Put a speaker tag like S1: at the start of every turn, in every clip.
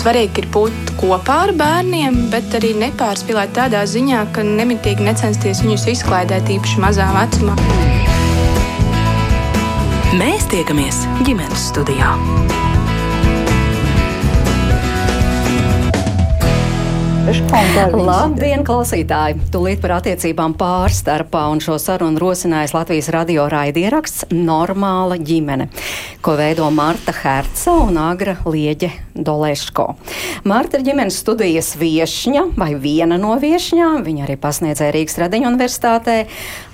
S1: svarīgi ir būt kopā ar bērniem, bet arī nepārspīlēt tādā ziņā, ka nemitīgi necensties viņus izklaidēt īpaši mazā vecumā.
S2: Mēs tiekamies ģimenes studijā.
S3: Labdien, klausītāji! Tūlīt par attiecībām pārstarpā un šo sarunu rosinājis Latvijas radio raidieraksts Normāla ģimene, ko veido Marta Herca un Agra Lieģe Doleško. Marta ir ģimenes studijas viešņa vai viena no viešņām. Viņa arī pasniedzēja Rīgas Radiņu universitātē,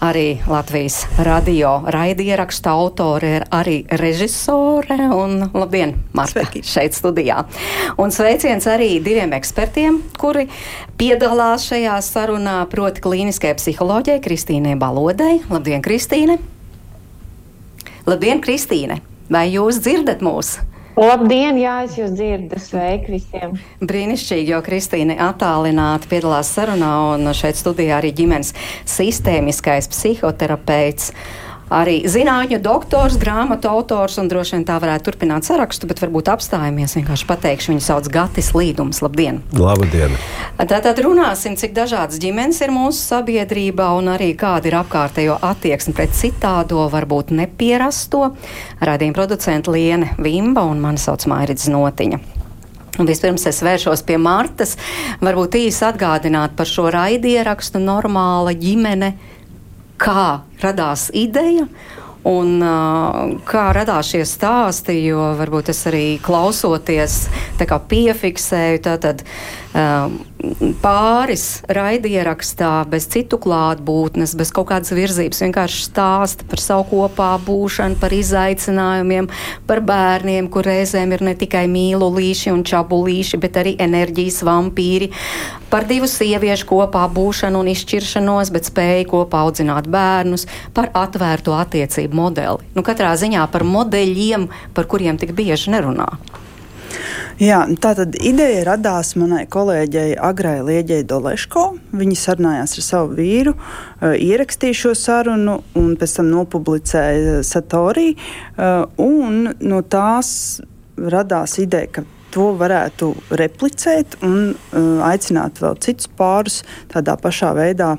S3: arī Latvijas radio raidierakstu autore, ir arī režisore. Un labdien, Marta, Sveiki. šeit studijā. Un sveiciens arī diviem ekspertiem, kuri piedalās šajā sarunā, proti klīniskajai psiholoģijai Kristīnai Balodai. Labdien, Kristīne! Labdien, Kristīne! Vai jūs dzirdat mūs?
S4: Labdien, jā, es jūs dzirdu. Sveiki visiem.
S3: Brīnišķīgi, jo Kristīne attālināti piedalās sarunā un šeit studijā arī ģimenes sistēmiskais psihoterapeits arī zinātņu doktors, grāmatu autors, un droši vien tā varētu turpināt sarakstu, bet varbūt apstājamies. Vienkārši pateikšu, viņu sauc Gatis Līdums. Labdien!
S5: Labdien!
S3: Tātad runāsim, cik dažādas ģimenes ir mūsu sabiedrībā un arī kāda ir apkārtējo attieksme pret citādo, varbūt nepierasto. Radījuma producenta Liene Vimba un mani sauc Mairits Notiņa. Un vispirms es vēršos pie Martas, varbūt īsi atgādināt par šo raidierakstu normāla ģimene kā radās ideja. Un, uh, kā radās šie stāsti, jo varbūt es arī klausoties, piefiksēju, uh, pāris raidierakstā, bez citu klātbūtnes, bez kaut kādas virzības, vienkārši stāsta par savu kopā būšanu, par izaicinājumiem, par bērniem, kur reizēm ir ne tikai mīlulīši un čabulīši, bet arī enerģijas vampīri, par divu sieviešu kopā būšanu un izšķiršanos, bet spēju kopā audzināt bērnus, par atvērto attiecību modeli. Nu, katrā ziņā par modeļiem, par kuriem tik bieži nerunā.
S6: Jā, tā tad ideja radās manai kolēģei Agrai Lieģei Doleško. Viņa sarunājās ar savu vīru, uh, ierakstīja šo sarunu un pēc tam nopublicēja Satorī. Uh, un no tās radās ideja, ka to varētu replicēt un uh, aicināt vēl citus pārus tādā pašā veidā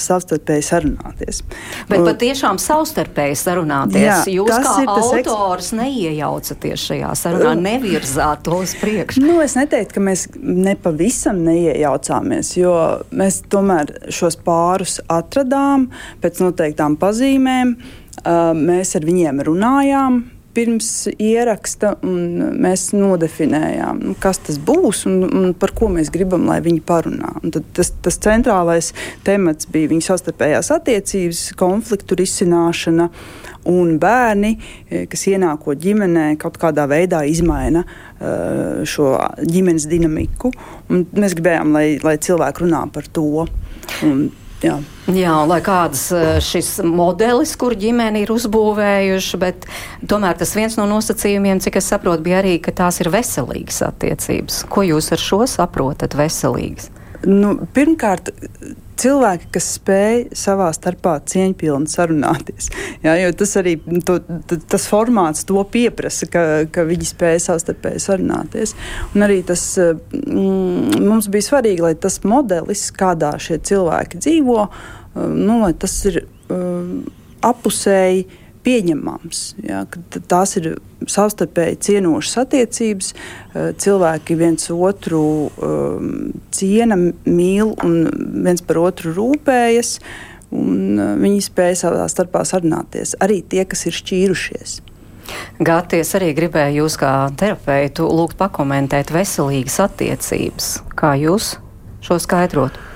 S6: savstarpēji sarunāties.
S3: Bet un, patiešām savstarpēji sarunāties. Jā, Jūs kā autors eks... neiejaucaties šajā sarunā, nevirzāt to uz priekšu.
S6: Nu, es neteiktu, ka mēs nepavisam neiejaucāmies, jo mēs tomēr šos pārus atradām pēc noteiktām pazīmēm. Mēs ar viņiem runājām, pirms ieraksta, mēs nodefinējām, nu, kas tas būs un, un par ko mēs gribam, lai viņi parunā. Tas, tas centrālais temats bija viņu savstarpējās attiecības, konfliktu risināšana un bērni, eh, kas ienākot ģimenē, kaut kādā veidā izmaina uh, šo ģimenes dinamiku. Un mēs gribējām, lai, lai cilvēki runā par to. Un,
S3: Jā. Jā, lai kāds eh, šis modelis, kur ģimeni ir uzbūvējuši, bet tomēr tas viens no nosacījumiem, cik es saprotu, bija arī, ka tās ir veselīgas attiecības. Ko jūs ar šo saprotat veselīgas?
S6: Nu, pirmkārt, cilvēki, kas spēj savā starpā cieņpilni sarunāties. Jo tas arī to, tas formāts to pieprasa, ka, ka viņi spēj savstarpēji sarunāties. Un arī tas mm, mums bija svarīgi, lai tas modelis, kādā šie cilvēki dzīvo, nu, tas ir um, apusēji pieņemams. Ja, tās ir savstarpēji cienošas attiecības, eh, cilvēki viens otru um, ciena, mīl un viens par otru rūpējas. Un eh, viņi spēja savā starpā sarunāties. Arī tie, kas ir šķīrušies.
S3: Gāties arī gribēju jūs kā terapeitu lūgt pakomentēt veselīgas attiecības. Kā jūs šo skaidrotu?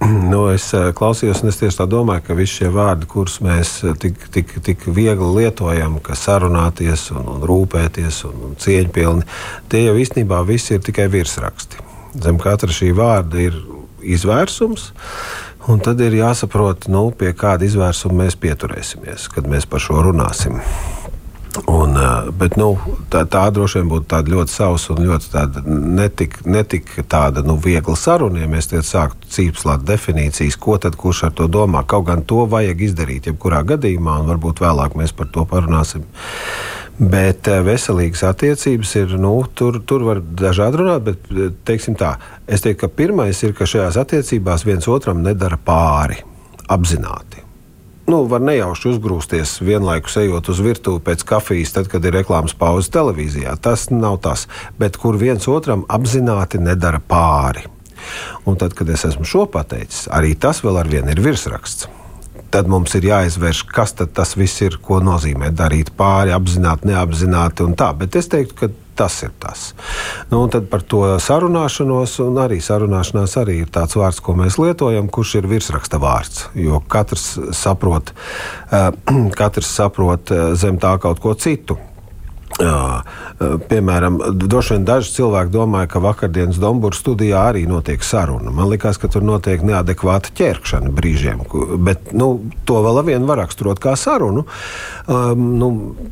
S5: Nu, es eh, klausījos, un es tieši tā domāju, ka visi šie vārdi, kurus mēs eh, tik, tik, tik viegli lietojam, ka sarunāties, un, un rūpēties un, un cieņpilni, tie jau īstenībā visi ir tikai virsraksti. Zem katra šī vārda ir izvērsums. Un tad ir jāsaprot, nu, pie kāda izvērsuma mēs pieturēsimies, kad mēs par šo runāsim. Un, bet, nu, tā, tā droši vien būtu ļoti sausa un ļoti netik, netik tāda nu, viegla saruna, ja mēs sāktu cīpslāt definīcijas, ko tad kurš ar to domā. Kaut gan to vajag izdarīt jebkurā gadījumā, un varbūt vēlāk mēs par to parunāsim. Bet eh, veselīgas attiecības ir, nu, tur, tur var dažādi runāt, bet eh, teiksim tā, es teiktu, ka pirmais ir, ka šajās attiecībās viens otram nedara pāri apzināti. Nu, var nejauši uzgrūsties vienlaikus ejot uz virtuvi pēc kafijas, tad, kad ir reklāmas pauze televīzijā. Tas nav tas, bet kur viens otram apzināti nedara pāri. Un tad, kad es esmu šo pateicis, arī tas vēl ar vienu ir virsraksts tad mums ir jāizvērš, kas tas viss ir, ko nozīmē darīt pāri, apzināti, neapzināti un tā. Bet es teiktu, ka tas ir tas. Nu, tad par to sarunāšanos, un arī sarunāšanās arī ir tāds vārds, ko mēs lietojam, kurš ir virsraksta vārds. Jo katrs saprot, uh, katrs saprot uh, zem tā kaut ko citu. Jā, piemēram, droši vien daži cilvēki domāja, ka vakardienas Dombūra studijā arī notiek saruna. Man liekas, ka tur notiek neadekvāta ķerkšana brīžiem, bet nu, to vēl vien var raksturot kā sarunu. Um, nu,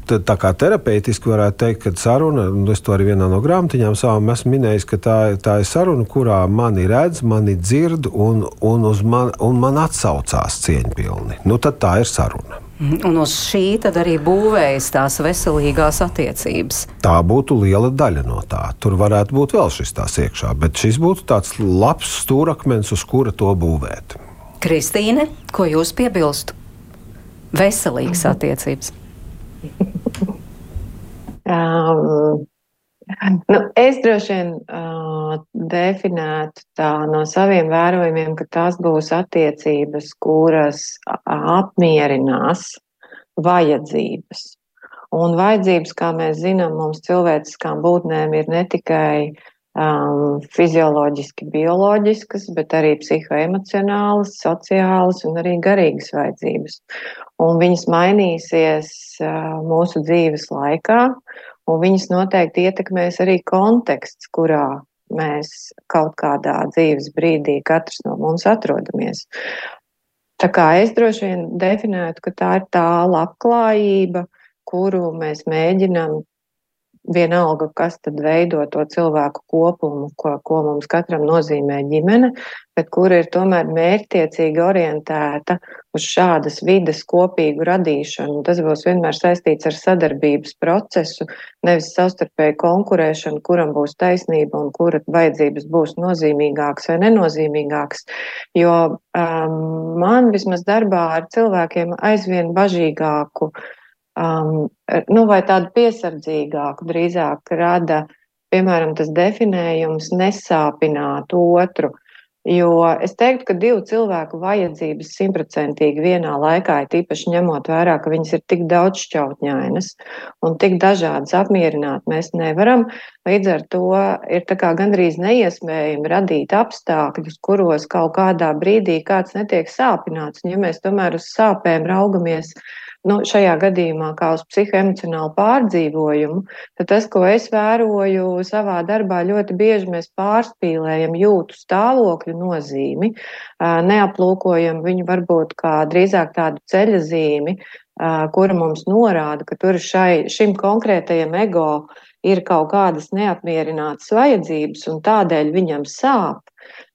S5: tā kā terapeitiski varētu teikt, ka saruna, nu, es to arī vienā no grāmatiņām savām esmu minējis, ka tā, tā ir saruna, kurā mani redz, mani dzird un, un, man, un man atsaucās cieņpilni. Nu, tad tā ir saruna.
S3: Un uz šī tad arī būvējas tās veselīgās attiecības.
S5: Tā būtu liela daļa no tā. Tur varētu būt vēl šis tās iekšā, bet šis būtu tāds labs stūrakmens, uz kura to būvēt.
S3: Kristīne, ko jūs piebilstu? Veselīgas mhm. attiecības.
S4: um, Nu, es droši vien uh, definētu tā no saviem vērojumiem, ka tās būs attiecības, kuras apmierinās vajadzības. Un vajadzības, kā mēs zinām, mums cilvēciskām būtnēm ir ne tikai um, fizioloģiski, bioloģiskas, bet arī psihoemocionālas, sociālas un arī garīgas vajadzības. Un viņas mainīsies uh, mūsu dzīves laikā, un viņas noteikti ietekmēs arī konteksts, kurā mēs kaut kādā dzīves brīdī katrs no mums atrodamies. Tā kā es droši vien definētu, ka tā ir tā labklājība, kuru mēs mēģinām vienalga, kas tad veido to cilvēku kopumu, ko, ko mums katram nozīmē ģimene, bet kura ir tomēr mērķtiecīgi orientēta uz šādas vides kopīgu radīšanu. Tas būs vienmēr saistīts ar sadarbības procesu, nevis savstarpēju konkurēšanu, kuram būs taisnība un kura vajadzības būs nozīmīgākas vai nenozīmīgākas. Jo um, man vismaz darbā ar cilvēkiem aizvien bažīgāku uh, um, nu, vai tādu piesardzīgāku drīzāk rada, piemēram, tas definējums nesāpināt otru. Jo es teiktu, ka divu cilvēku vajadzības simtprocentīgi vienā laikā ir tīpaši ņemot vērā, ka viņas ir tik daudz šķautņainas un tik dažādas apmierināt mēs nevaram. Līdz ar to ir gandrīz neiespējami radīt apstākļus, kuros kaut kādā brīdī kāds netiek sāpināts. Un ja mēs tomēr uz sāpēm raugamies, nu, šajā gadījumā kā uz psihoemocionālu pārdzīvojumu, tad tas, ko es vēroju savā darbā, ļoti bieži mēs pārspīlējam jūtu stāvokļu nozīmi, neaplūkojam viņu varbūt kā drīzāk tādu ceļa zīmi, kura mums norāda, ka tur šai, šim konkrētajam ego ir kaut kādas neapmierinātas vajadzības, un tādēļ viņam sāp.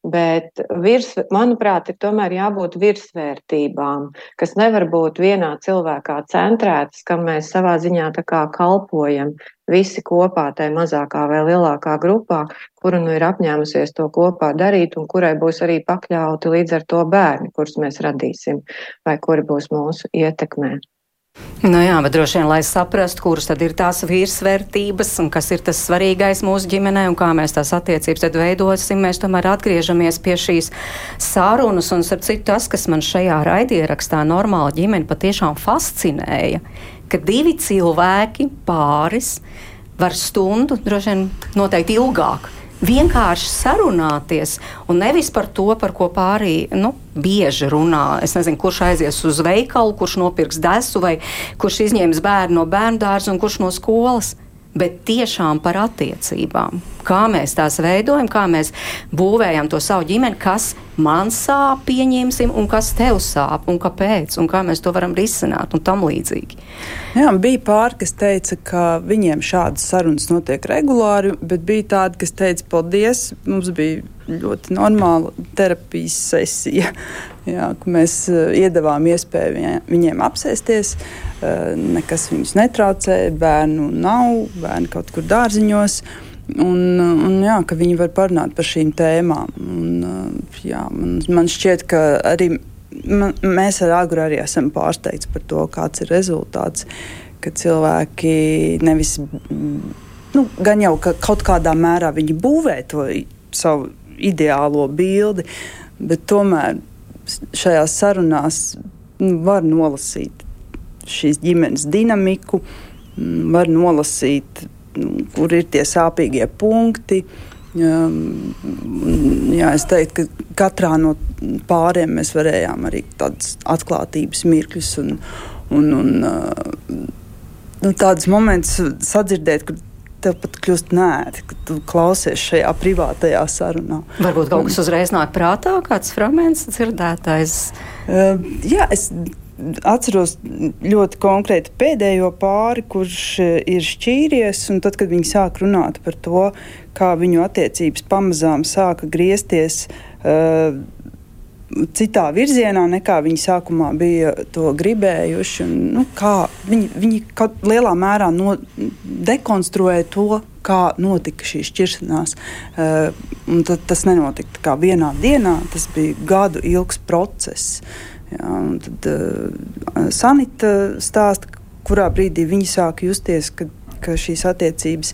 S4: Bet, virs, manuprāt, ir tomēr jābūt virsvērtībām, kas nevar būt vienā cilvēkā centrētas, kam mēs savā ziņā kalpojam visi kopā, tai mazākā vai lielākā grupā, kura nu ir apņēmusies to kopā darīt un kurai būs arī pakļauti līdz ar to bērni, kurus mēs radīsim vai kuri būs mūsu ietekmē.
S3: Nu jā, bet droši vien, lai saprastu, kuras tad ir tās virsvērtības un kas ir tas svarīgais mūsu ģimenē un kā mēs tās attiecības tad veidosim, mēs tomēr atgriežamies pie šīs sarunas. Un, starp citu, tas, kas man šajā raidierakstā normāla ģimene patiešām fascinēja, ka divi cilvēki, pāris, var stundu, droši vien noteikti ilgāk vienkārši sarunāties un nevis par to, par ko pārī nu, bieži runā. Es nezinu, kurš aizies uz veikalu, kurš nopirks desu, vai kurš izņems bērnu no bērnu dārza un kurš no skolas bet tiešām par attiecībām. Kā mēs tās veidojam, kā mēs būvējam to savu ģimeni, kas man sāp, pieņemsim, un kas tev sāp, un kāpēc, un kā mēs to varam risināt, un tam līdzīgi.
S6: Jā, bija pāri, kas teica, ka viņiem šādas sarunas notiek regulāri, bet bija tādi, kas teica, paldies, mums bija ļoti normāla terapijas sesija, jā, mēs eh, iedavām iespēju viņiem apsēsties. nekas viņus netraucē, bērnu nav, bērni kaut kur dārziņos. Un, un, jā, ka viņi var parunāt par šīm tēmām. Un, jā, man, man šķiet, ka arī man, mēs ar Agru arī esam pārsteigti par to, kāds ir rezultāts. Ka cilvēki nevis, nu, gan jau ka kaut kādā mērā viņi būvē to savu ideālo bildi, bet tomēr šajās sarunās nu, var nolasīt šīs ģimenes dinamiku, var nolasīt kur ir tie sāpīgie punkti. Jā, es teiktu, ka katrā no pāriem mēs varējām arī tādas atklātības mirkļus un, un, un nu, tādus momentus sadzirdēt, kur tev pat kļūst nērti, kad tu klausies šajā privātajā sarunā.
S3: Varbūt kaut kas uzreiz nāk prātā, kāds fragments dzirdētais.
S6: Uh, jā, es atceros ļoti konkrēti pēdējo pāri, kurš e, ir šķīries. Tad, kad viņi sāk runāt par to, kā viņu attiecības pamazām sāka griezties. Uh, citā virzienā, nekā viņi sākumā bija to gribējuši. Un, nu, viņi viņi kaut lielā mērā no, dekonstruēja to, kā notika šī šķiršanās. Uh, tas nenotika vienā dienā, tas bija gadu ilgs process. Jā, tad uh, Sanita stāsta, kurā brīdī viņi sāk justies, ka, ka šīs attiecības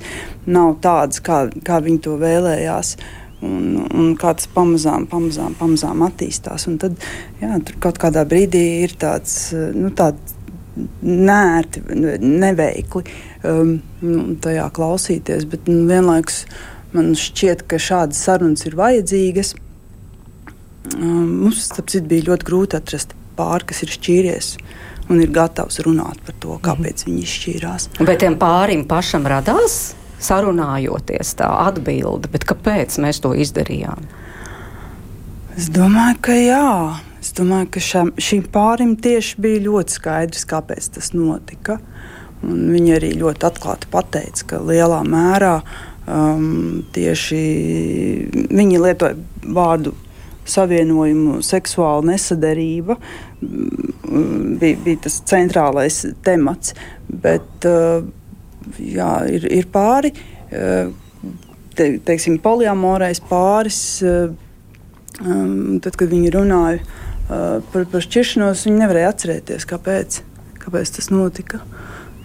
S6: nav tādas, kā, kā viņi to vēlējās. Un, un kā tas pamazām, pamazām, pamazām attīstās. Un tad jā, tur kaut kādā brīdī ir tāds nu, tāds nērti, neveikli um, nu, tajā klausīties. Bet nu, vienlaikus man šķiet, ka šādas sarunas ir vajadzīgas. Um, mums citu, bija ļoti grūti atrast pāri, kas ir šķīries un ir gatavs runāt par to, kāpēc viņi izšķīrās.
S3: Bet tiem pārim pašam radās sarunājoties tā atbilde, bet kāpēc mēs to izdarījām?
S6: Es domāju, ka jā. Es domāju, ka šam, šim pārim tieši bija ļoti skaidrs, kāpēc tas notika. Un viņi arī ļoti atklāti pateica, ka lielā mērā um, tieši viņi lietoja vārdu savienojumu seksuāla nesadarība mm, bija, bija tas centrālais temats. Bet uh, jā, ir, ir pāri, uh, te, teiksim, poliamorais pāris. Uh, um, tad, kad viņi runāja par, par šķiršanos, viņi nevarēja atcerēties, kāpēc, kāpēc tas notika.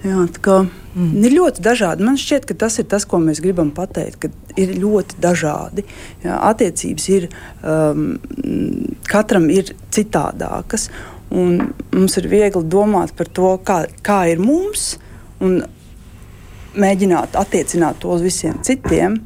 S6: Jā, kā, mm. Ir ļoti dažādi. Man šķiet, ka tas ir tas, ko mēs gribam pateikt. Ka ir ļoti dažādi. Jā, attiecības ir um, katram ir citādākas. Mums ir viegli domāt par to, kā, kā ir mums, un mēģināt attiecināt to uz visiem citiem,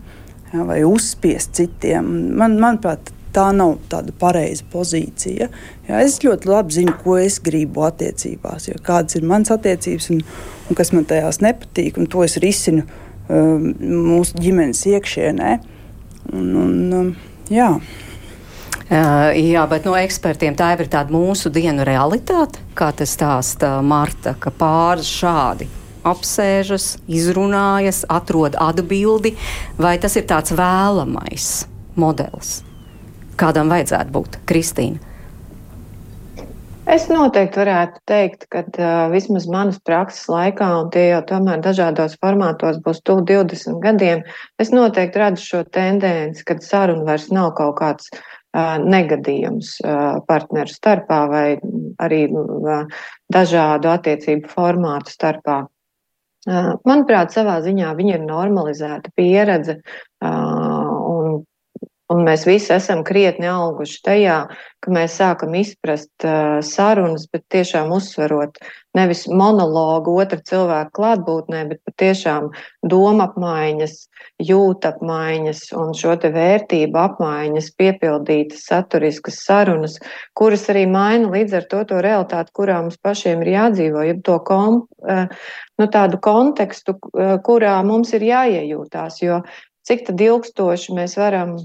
S6: jā, vai uzspiest citiem. Man, manuprāt, tā nav tāda pareiza pozīcija. Jā, es ļoti labi zinu, ko es gribu attiecībās, kādas ir manas attiecības un, un kas man tajās nepatīk. To es risinu um, mūsu ģimenes iekšienē. Un, un, um, jā.
S3: Uh, jā, bet no ekspertiem tā ir tāda mūsu dienu realitāte, kā te stāsta Marta, ka pāris šādi apsēžas, izrunājas, atrod atbildi, vai tas ir tāds vēlamais modelis? Kādam vajadzētu būt? Kristīna.
S4: Es noteikti varētu teikt, ka uh, vismaz manas prakses laikā, un tie jau tomēr dažādos formātos būs tuvu 20 gadiem, es noteikti redzu šo tendenci, kad saruna vairs nav kaut kāds uh, negadījums uh, partneru starpā vai arī uh, dažādu attiecību formātu starpā. Uh, manuprāt, savā ziņā viņa ir normalizēta pieredze, uh, Un mēs visi esam krietni auguši tajā, ka mēs sākam izprast uh, sarunas, bet tiešām uzsverot nevis monologu otra cilvēka klātbūtnē, bet patiešām doma apmaiņas, jūt apmaiņas un šo te vērtību apmaiņas, piepildītas saturiskas sarunas, kuras arī maina līdz ar to to realitāti, kurā mums pašiem ir jādzīvo, jeb to kom, uh, nu, tādu kontekstu, uh, kurā mums ir jāiejūtās, jo cik tad ilgstoši mēs varam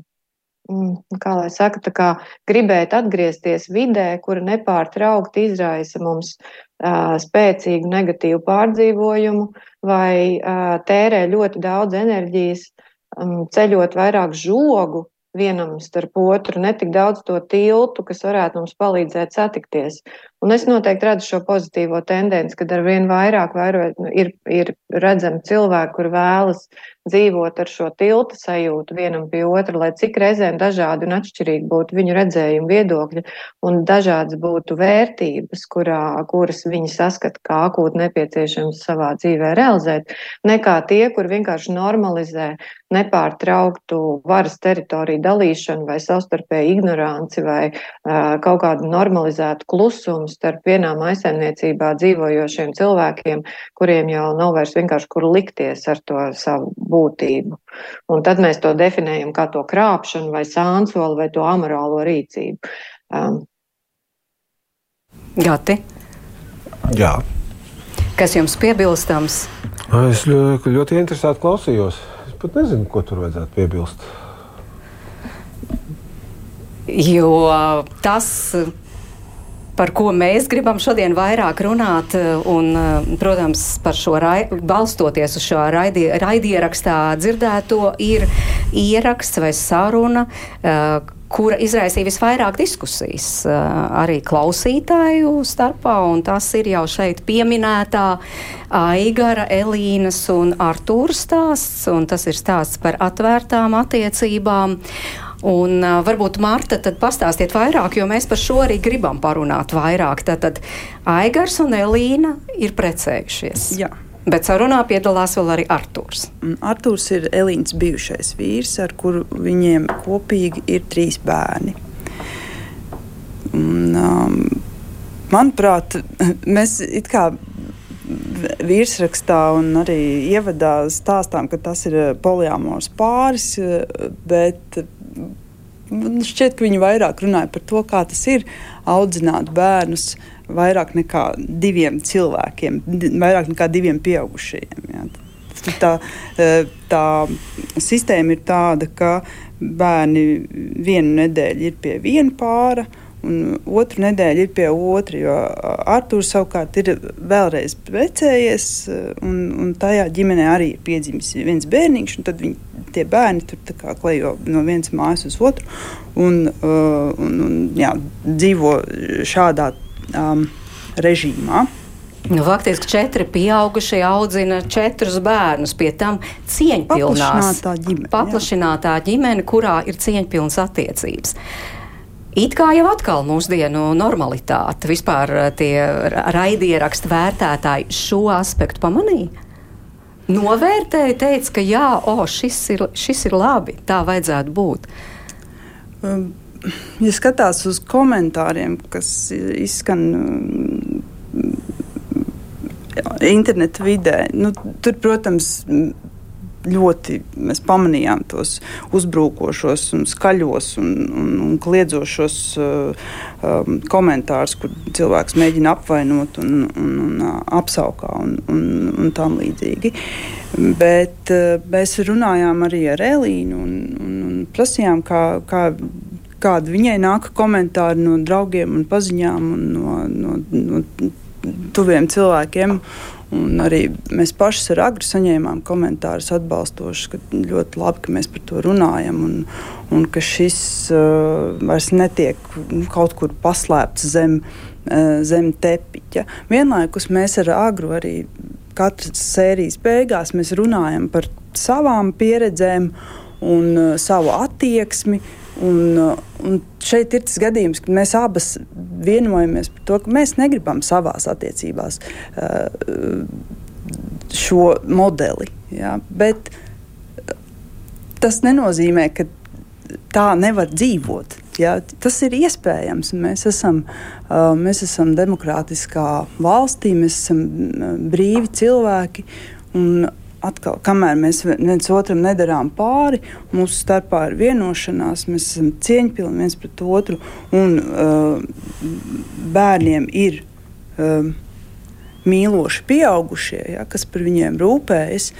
S4: kā lai saka, tā kā gribēt atgriezties vidē, kura nepārtraukti izraisa mums uh, spēcīgu negatīvu pārdzīvojumu vai uh, tērē ļoti daudz enerģijas, um, ceļot vairāk žogu vienam starp otru, netik daudz to tiltu, kas varētu mums palīdzēt satikties. Un es noteikti redzu šo pozitīvo tendenci, kad ar vien vairāk vairo, ir, ir redzami cilvēki, kur vēlas dzīvot ar šo tilta sajūtu vienam pie otra, lai cik reizēm dažādi un atšķirīgi būtu viņu redzējumi, viedokļi un dažādas būtu vērtības, kurā, kuras viņi saskata kā akūti nepieciešams savā dzīvē realizēt, nekā tie, kur vienkārši normalizē nepārtrauktu varas teritoriju dalīšanu vai savstarpēju ignoranci vai uh, kaut kādu normalizētu klusumu starp vienā maisaimniecībā dzīvojošiem cilvēkiem, kuriem jau nav vairs vienkārši kur likties ar to savu būtību. Un tad mēs to definējam kā to krāpšanu vai sānsoli vai to amorālo rīcību. Um.
S3: Gati.
S5: Jā.
S3: Kas jums piebilstams?
S5: Es ļoti, ļoti interesēti klausījos. Es pat nezinu, ko tur vajadzētu piebilst.
S3: Jo tas par ko mēs gribam šodien vairāk runāt, eh, un, eh, protams, par šo rai, balstoties uz šo raidi, raidierakstā dzirdēto, ir ieraksts vai saruna, eh, kura izraisīja visvairāk diskusijas arī klausītāju starpā, un tas ir jau šeit pieminētā Aigara, Elīnas un Artūra stāsts, un tas ir stāsts par atvērtām attiecībām. Un uh, varbūt Marta tad pastāstiet vairāk, jo mēs par šo arī gribam parunāt vairāk. Tātad Aigars un Elīna ir precējušies.
S6: Jā.
S3: Bet sarunā piedalās vēl arī Arthurs.
S6: Arthurs ir Elīnas bijušais vīrs, ar kuru viņiem kopīgi ir trīs bērni. Un, um, manuprāt, mēs it kā virsrakstā un arī ievadā stāstām, ka tas ir poliamors pāris, bet šķiet, ka viņi vairāk runāja par to, kā tas ir audzināt bērnus vairāk nekā diviem cilvēkiem, vairāk nekā diviem pieaugušajiem. Jā. Tā, e, tā sistēma ir tāda, ka bērni vienu nedēļu ir pie viena pāra, un otru nedēļu ir pie otra. Jo Arthurs savukārt ir vēlreiz precējies, un, un tajā ģimenē arī ir piedzimis viens bērniņš. Tad viņi, tie bērni tur klejo no vienas mājas uz otru un, uh, un, un jā, dzīvo šādā um, režīmā.
S3: Nu, faktiski četri pieaugušie audzina četrus bērnus, pie tam cieņpilnās.
S6: Paplašinātā ģimene,
S3: paplašinātā ģimene kurā ir cieņpilnas attiecības. It kā jau atkal mūsdienu normalitāte, vispār eh, tie raidierakstu vērtētāji šo aspektu pamanīja. Novērtēja, teica, ka jā, o, šis, ir, šis ir labi, tā vajadzētu būt.
S6: Um, ja skatās uz komentāriem, kas izskan um, interneta vidē, nu, tur, protams, ļoti mēs pamanījām tos uzbrukošos, un skaļos un, un, un kliedzošos uh, um, komentārus, kur cilvēks mēģina apvainot un, un, un uh, apsaukā un, un, un tam līdzīgi. Bet uh, mēs runājām arī ar Elīnu un, un, un prasījām, kā, kā kādi viņai nāk komentāri no draugiem un paziņām un no, no, no tuviem cilvēkiem. Un arī mēs paši ar agru saņēmām komentārus atbalstošus, ka ļoti labi, ka mēs par to runājam un, un ka šis uh, vairs netiek kaut kur paslēpts zem, uh, zem tepiņa. Vienlaikus mēs ar agru arī katras sērijas beigās runājam par savām pieredzēm un uh, savu attieksmi. Un, uh, un šeit ir tas gadījums, kad mēs abas vienojamies par to, ka mēs negribam savās attiecībās uh, šo modeli. Ja? Bet tas nenozīmē, ka tā nevar dzīvot. Ja, tas ir iespējams. Mēs esam, uh, mēs esam demokrātiskā valstī, mēs esam brīvi cilvēki. Un atkal, kamēr mēs viens otram nedarām pāri, mūsu starpā ir vienošanās, mēs esam cieņpilni viens pret otru, un uh, bērniem ir uh, mīloši pieaugušie, ja, kas par viņiem rūpējas.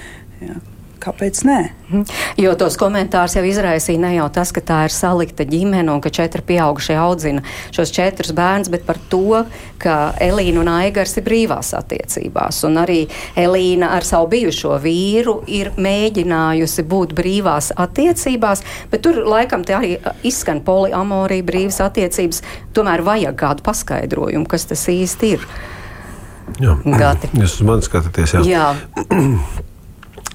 S6: Ja, kāpēc nē?
S3: Mhm. Jo tos komentārus jau izraisīja ne jau tas, ka tā ir salikta ģimene un ka četri pieaugušie audzina šos četrus bērnus, bet par to, ka Elīna un Aigars ir brīvās attiecībās. Un arī Elīna ar savu bijušo vīru ir mēģinājusi būt brīvās attiecībās, bet tur laikam te arī izskan poliamorija, brīvas attiecības. Tomēr vajag kādu paskaidrojumu, kas tas īsti ir.
S5: Jā, Gati. Jūs uz mani skatāties, jā. jā.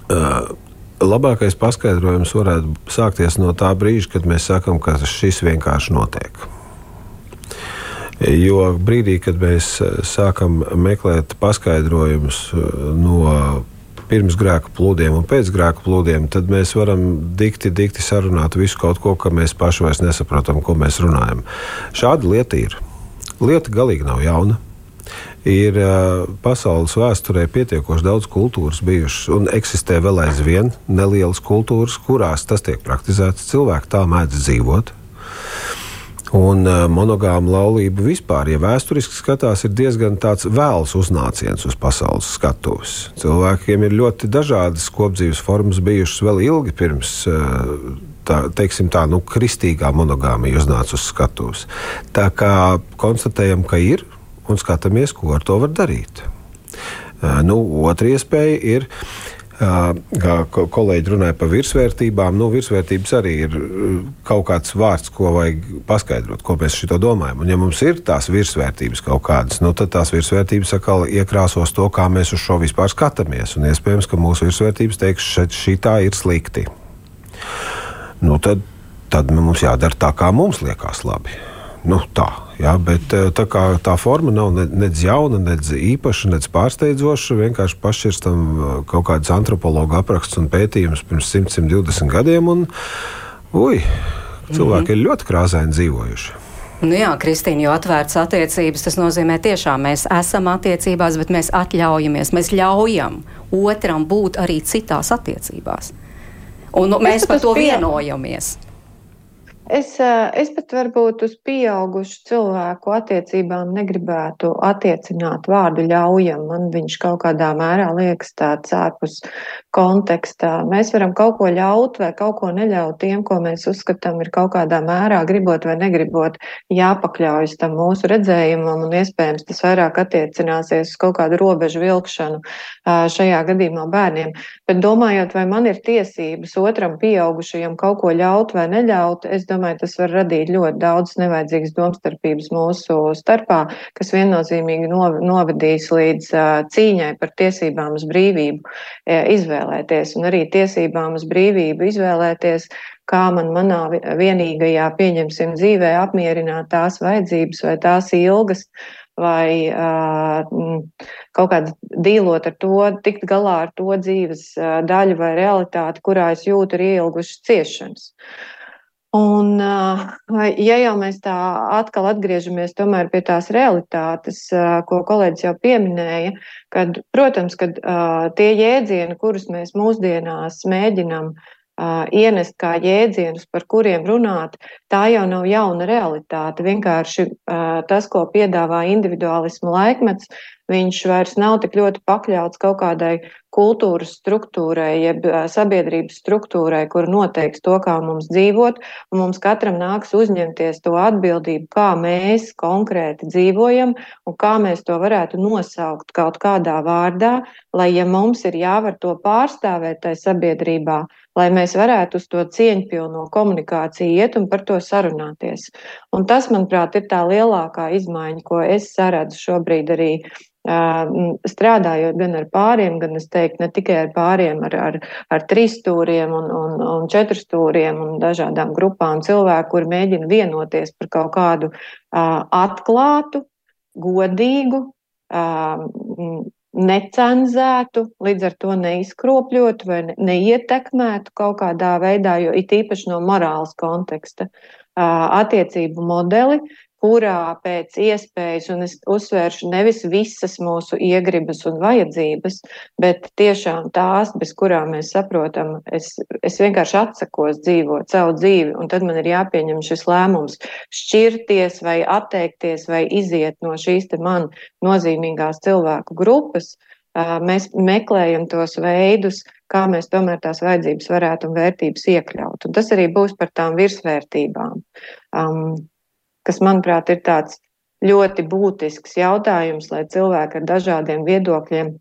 S5: labākais paskaidrojums varētu sākties no tā brīža, kad mēs sakām, ka šis vienkārši notiek. Jo brīdī, kad mēs sākam meklēt paskaidrojumus no pirms grēka plūdiem un pēc grēka plūdiem, tad mēs varam dikti, dikti sarunāt visu kaut ko, ka mēs paši vairs nesaprotam, ko mēs runājam. Šāda lieta ir. Lieta galīgi nav jauna ir pasaules vēsturē pietiekoši daudz kultūras bijušas un eksistē vēl aizvien nelielas kultūras, kurās tas tiek praktizēts. Cilvēki tā mēdz dzīvot. Un monogāma laulība vispār, ja vēsturiski skatās, ir diezgan tāds vēls uznāciens uz pasaules skatuves. Cilvēkiem ir ļoti dažādas kopdzīves formas bijušas vēl ilgi pirms tā, teiksim, tā nu, kristīgā monogāmija uznāca uz skatuves. Tā kā konstatējam, ka ir un skatāmies, ko ar to var darīt. Nu, otra iespēja ir. Kā kolēģi runāja par virsvērtībām, nu, virsvērtības arī ir kaut kāds vārds, ko vajag paskaidrot, ko mēs šito domājam. Un, ja mums ir tās virsvērtības kaut kādas, nu, tad tās virsvērtības atkal iekrāsos to, kā mēs uz šo vispār skatāmies. Un iespējams, ka mūsu virsvērtības teiks, šī tā ir slikti. Nu, tad, tad mums jādara tā, kā mums liekas labi. Nu, tā. Jā, bet eh, tā, kā, tā forma nav nedz jauna, nedz īpaša, nedz pārsteidzoša. Vienkārši pašķirstam eh, kaut kādas antropologa apraksts un pētījums pirms 100, 120 gadiem. Un, ui, cilvēki mm -hmm. ir ļoti krāsaini dzīvojuši.
S3: Nu jā, Kristīna, jo atvērts attiecības, tas nozīmē tiešām mēs esam attiecībās, bet mēs atļaujamies, mēs ļaujam otram būt arī citās attiecībās. Un nu, mēs par to vienojamies.
S4: Es, es pat varbūt uz pieaugušu cilvēku attiecībām negribētu attiecināt vārdu ļaujam. Man viņš kaut kādā mērā liekas tāds ārpus kontekstā. Mēs varam kaut ko ļaut vai kaut ko neļaut tiem, ko mēs uzskatām ir kaut kādā mērā gribot vai negribot jāpakļaujas tam mūsu redzējumam un iespējams tas vairāk attiecināsies uz kaut kādu robežu vilkšanu šajā gadījumā bērniem. Bet domājot, vai man ir tiesības otram pieaugušajam kaut ko ļaut vai neļaut, es domāju, domāju, tas var radīt ļoti daudz nevajadzīgas domstarpības mūsu starpā, kas viennozīmīgi novedīs līdz cīņai par tiesībām uz brīvību izvēlēties un arī tiesībām uz brīvību izvēlēties, kā man manā vienīgajā, pieņemsim, dzīvē apmierināt tās vajadzības vai tās ilgas, vai uh, kaut kādā dīlot ar to, tikt galā ar to dzīves uh, daļu vai realitāti, kurā es jūtu arī ilgušas ciešanas. Un, ja jau mēs tā atkal atgriežamies pie tās realitātes, ko kolēģis jau pieminēja, kad, protams, kad tie jēdzieni, kurus mēs mūsdienās mēģinām ienest kā jēdzienus, par kuriem runāt, tā jau nav jauna realitāte. Vienkārši tas, ko piedāvā individuālismu laikmets, viņš vairs nav tik ļoti pakļauts kaut kādai kultūras struktūrai, jeb sabiedrības struktūrai, kur noteiks to, kā mums dzīvot, mums katram nāks uzņemties to atbildību, kā mēs konkrēti dzīvojam un kā mēs to varētu nosaukt kaut kādā vārdā, lai, ja mums ir jāvar to pārstāvēt tai sabiedrībā, lai mēs varētu uz to cieņpilno komunikāciju iet un par to sarunāties. Un tas, manuprāt, ir tā lielākā izmaiņa, ko es saredzu šobrīd arī strādājot gan ar pāriem, gan es teiktu, ne tikai ar pāriem, ar, ar, ar trīs stūriem un, un, un četru stūriem un dažādām grupām cilvēku, kuri mēģina vienoties par kaut kādu uh, atklātu, godīgu, uh, necenzētu, līdz ar to neizkropļotu vai neietekmētu kaut kādā veidā, jo it īpaši no morāles konteksta attiecību modeli, kurā pēc iespējas, un es uzsvēršu nevis visas mūsu iegribas un vajadzības, bet tiešām tās, bez kurām mēs saprotam, es, es vienkārši atsakos dzīvot savu dzīvi, un tad man ir jāpieņem šis lēmums šķirties vai atteikties vai iziet no šīs te man nozīmīgās cilvēku grupas. mēs meklējam tos veidus, kā mēs tomēr tās vajadzības varētu un vērtības iekļaut. Un tas arī būs par tām virsvērtībām, um, kas, manuprāt, ir tāds ļoti būtisks jautājums, lai cilvēki ar dažādiem viedokļiem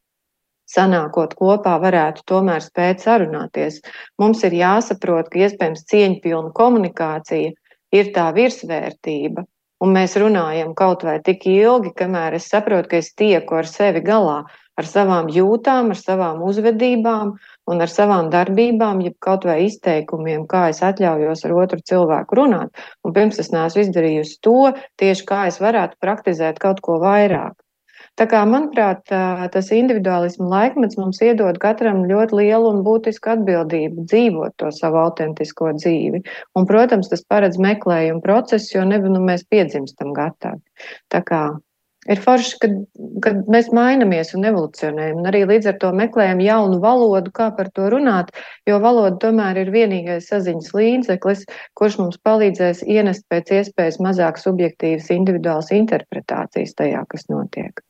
S4: sanākot kopā, varētu tomēr spēt sarunāties. Mums ir jāsaprot, ka iespējams cieņpilna komunikācija ir tā virsvērtība, un mēs runājam kaut vai tik ilgi, kamēr es saprotu, ka es tieku ar sevi galā, ar savām jūtām, ar savām uzvedībām un ar savām darbībām, ja kaut vai izteikumiem, kā es atļaujos ar otru cilvēku runāt. Un pirms es neesmu izdarījusi to, tieši kā es varētu praktizēt kaut ko vairāk. Tā kā, manuprāt, tas individuālismu laikmets mums iedod katram ļoti lielu un būtisku atbildību dzīvot to savu autentisko dzīvi. Un, protams, tas paredz meklējumu procesu, jo ne, nu, mēs piedzimstam gatavi. Tā kā ir forši, kad, kad mēs mainamies un evolucionējam, un arī līdz ar to meklējam jaunu valodu, kā par to runāt, jo valoda tomēr ir vienīgais saziņas līdzeklis, kurš mums palīdzēs ienest pēc iespējas mazāk subjektīvas individuālas interpretācijas tajā, kas notiek.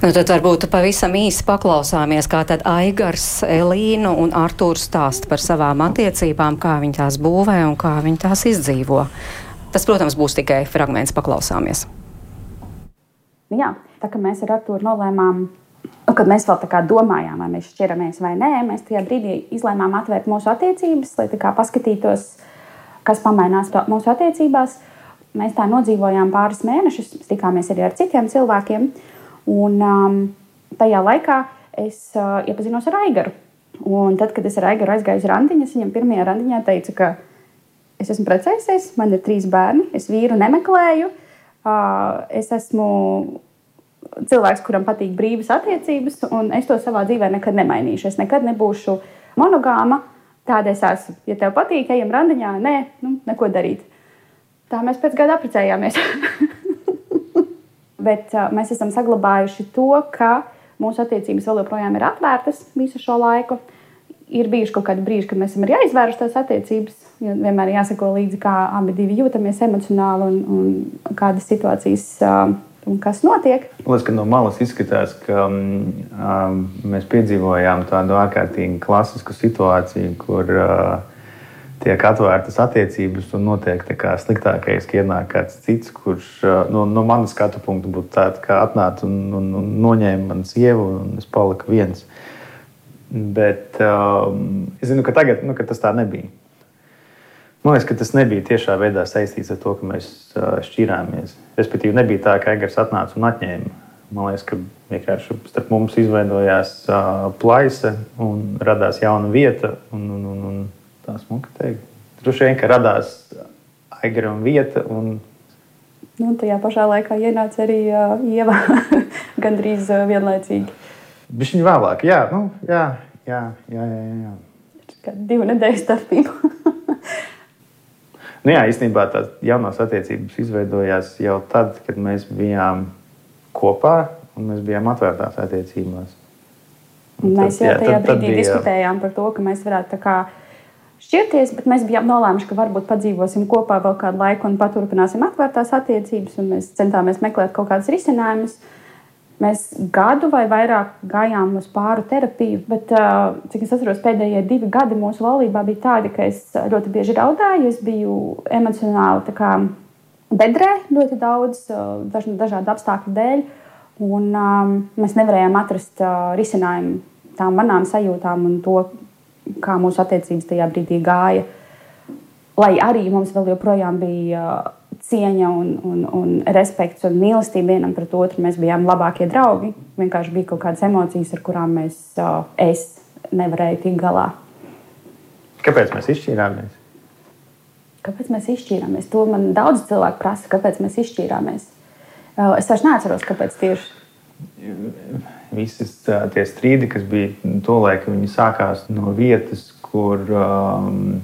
S3: Nu, tad varbūt pavisam īsi paklausāmies, kā tad Aigars, Elīna un Artūrs stāst par savām attiecībām, kā viņi tās būvē un kā viņi tās izdzīvo. Tas, protams, būs tikai fragments, paklausāmies.
S7: Nu, jā, tā kā mēs ar Arthuru nolēmām, nu, kad mēs vēl domājām, vai mēs šķiramies vai nē, mēs tajā brīdī izlēmām atvērt mūsu attiecības, lai paskatītos, kas pamainās mūsu attiecībās. Mēs tā nodzīvojām pāris mēnešus, tikāmies arī ar citiem cilvēkiem. Un um, tajā laikā es uh, iepazinos ar Aigaru. Un tad, kad es ar Aigaru aizgāju uz randiņu, viņam pirmajā randiņā teica, ka es esmu precējusies, man ir trīs bērni, es vīru nemeklēju. Uh, es esmu cilvēks, kuram patīk brīvas attiecības, un es to savā dzīvē nekad nemainīšu. Es nekad nebūšu monogāma. Tāda es esmu. Ja tev patīk, ejam randiņā, nē, nu, neko darīt. Tā mēs pēc gada apprecējāmies. Bet uh, mēs esam saglabājuši to, ka mūsu attiecības vēl joprojām ir atvērtas visu šo laiku. Ir bijuši kaut kādi brīži, kad mēs esam arī aizvēruši tās attiecības, vienmēr jāsako līdzi, kā abi jūtamies emocionāli un, un kādas situācijas. Uh, un kas notiek?
S8: Liekas, ka no malas izskatās, ka um, mēs piedzīvojām tādu ārkārtīgi klasisku situāciju, kur uh, tiek atvērtas attiecības un notiek sliktākais, ka ienāk kāds cits, kurš uh, no, no manas skatu punkta būtu tāds, kā atnāca un, un, un noņēma manu sievu, un es paliku viens. Bet um, es zinu, ka tagad nu, ka tas tā nebija. Man liekas, ka tas nebija tiešā veidā saistīts ar to, ka mēs šķirāmies. Respektīvi, nebija tā, ka Egars atnāca un atņēma. Man liekas, ka vienkārši starp mums izveidojās plaisa un radās jauna vieta. Un, un, un, un tā smuka teikt. Droši vien, ka radās Egaram vieta. Un...
S7: Nu, tajā pašā laikā ienāca arī uh, Ieva gandrīz uh, vienlaicīgi.
S8: Viņš viņa vēlāk, jā, nu, jā, jā, jā, jā, jā.
S7: Kā divu nedēļu starpību.
S8: Nu, jā, īstenībā tās jaunās attiecības izveidojās jau tad, kad mēs bijām kopā un mēs bijām atvērtās attiecībās.
S7: Un mēs tad, jau tajā jā, tad, brīdī tad bija... diskutējām par to, ka mēs varētu šķirties, bet mēs bijām nolēmuši, ka varbūt padzīvosim kopā vēl kādu laiku un paturpināsim atvērtās attiecības. Mēs centāmies meklēt kaut kādus risinājumus. Uh, Mēs gadu vai vairāk gājām uz pāru terapiju, bet, cik es atceros, pēdējie divi gadi mūsu laulībā bija tādi, ka es ļoti bieži raudāju. Es biju emocionāli kā, bedrē ļoti daudz, daž, dažādu apstākļu dēļ. Un, um, mēs nevarējām atrast uh, risinājumu tām manām sajūtām un to, kā mūsu attiecības tajā brīdī gāja. Lai arī mums vēl joprojām bija cieņa un, un, un respekts un mīlestība vienam pret otru. Mēs bijām labākie draugi. Vienkārši bija kaut kādas emocijas, ar kurām mēs, es nevarēju tikt galā.
S8: Kāpēc mēs izšķīrāmies?
S7: Kāpēc mēs izšķīrāmies? To man daudz cilvēku prasa, kāpēc mēs izšķīrāmies. Es vairs neatceros, kāpēc tieši.
S8: Visas tie strīdi, kas bija tolaik, viņi sākās no vietas, kur um,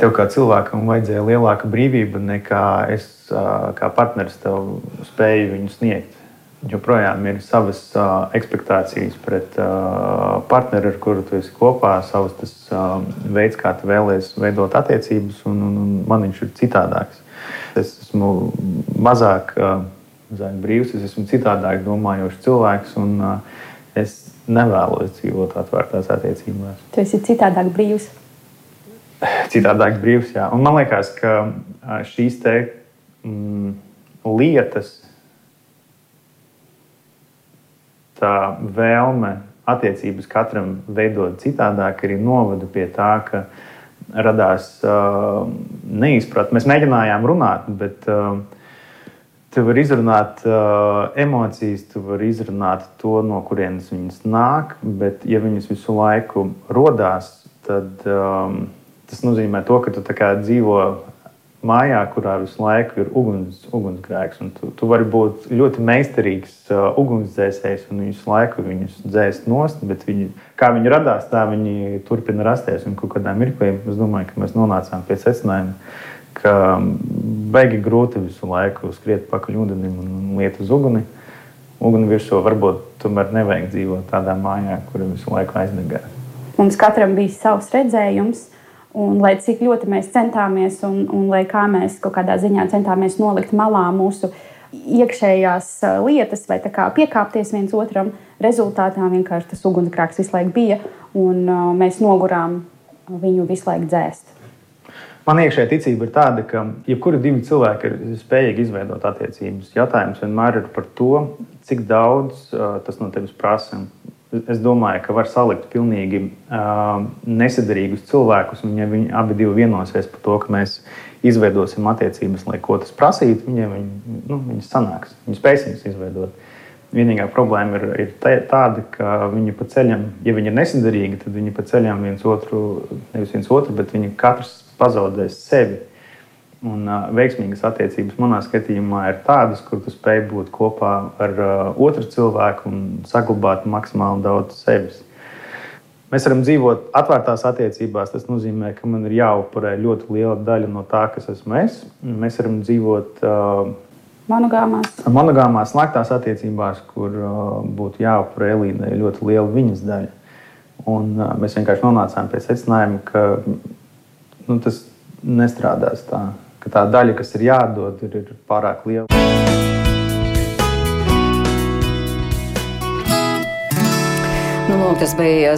S8: tev kā cilvēkam vajadzēja lielāka brīvība nekā es kā partneris tev spēju viņu sniegt. Joprojām ir savas uh, expectācijas pret uh, partneri, ar kuru tu esi kopā, savs tas, uh, veids, kā tu vēlēsies veidot attiecības, un, un, un man viņš ir citādāks. Es esmu mazāk, uh, mazāk brīvs, es esmu citādāk domājošs cilvēks. Un, uh, es nevēlos dzīvot atvērtās attiecībās.
S7: Tu esi citādāk brīvs.
S8: Citādāk brīvs, jā. Un man liekas, ka šīs te mm, lietas, tā vēlme attiecības katram veidot citādāk, arī novada pie tā, ka radās uh, neizpratne. Mēs mēģinājām runāt, bet uh, tu vari izrunāt uh, emocijas, tu vari izrunāt to, no kurienes viņas nāk, bet ja viņas visu laiku rodās, tad um, tas nozīmē to, ka tu dzīvo mājā, kurā visu laiku ir uguns, ugunsgrēks. Tu, tu vari būt ļoti meistarīgs uh, ugunsdzēsējs un visu laiku viņus dzēst nost, bet viņi, kā viņi radās, tā viņi turpina rasties. Un kādā mirklī es domāju, ka mēs nonācām pie secinājuma, ka baigi grūti visu laiku skriet pakaļ ūdenim un liet uz uguni. Uguni virsū varbūt tomēr nevajag dzīvot tādā mājā, kur visu laiku aizdegā.
S7: Mums katram bija savs redzējums Un, lai cik ļoti mēs centāmies, un, un lai kā mēs kaut kādā ziņā centāmies nolikt malā mūsu iekšējās lietas, vai piekāpties viens otram, rezultātā vienkārši tas ugunsgrēks visu laiku bija, un uh, mēs nogurām viņu visu laiku dzēst.
S8: Man iekšējā ticība ir tāda, ka jebkuri divi cilvēki ir spējīgi izveidot attiecības. Jautājums vienmēr ir par to, cik daudz uh, tas no tevis prasa es domāju, ka var salikt pilnīgi uh, nesadarīgus cilvēkus, un ja viņi abi vienosies par to, ka mēs izveidosim attiecības, lai ko tas prasītu, viņiem viņi, nu, viņi sanāks, viņi spēs viņus izveidot. Vienīgā problēma ir, ir tāda, ka viņi pa ceļam, ja viņi ir nesadarīgi, tad viņi pa ceļam viens otru, nevis viens otru, bet viņi katrs pazaudēs sevi. Un, uh, veiksmīgas attiecības manā skatījumā ir tādas, kur tu spēj būt kopā ar uh, otru cilvēku un saglabāt maksimāli daudz sevis. Mēs varam dzīvot atvērtās attiecībās. Tas nozīmē, ka man ir jāupurē ļoti liela daļa no tā, kas esmu es. Mēs varam dzīvot uh,
S7: monogāmās.
S8: monogāmās, slēgtās attiecībās, kur uh, būtu jāupurē Elīnai ļoti liela viņas daļa. Un, uh, mēs vienkārši nonācām pie secinājuma, ka nu, tas nestrādās tā ka tā daļa, kas ir jādod, ir, ir pārāk liela.
S3: Nu, tas bija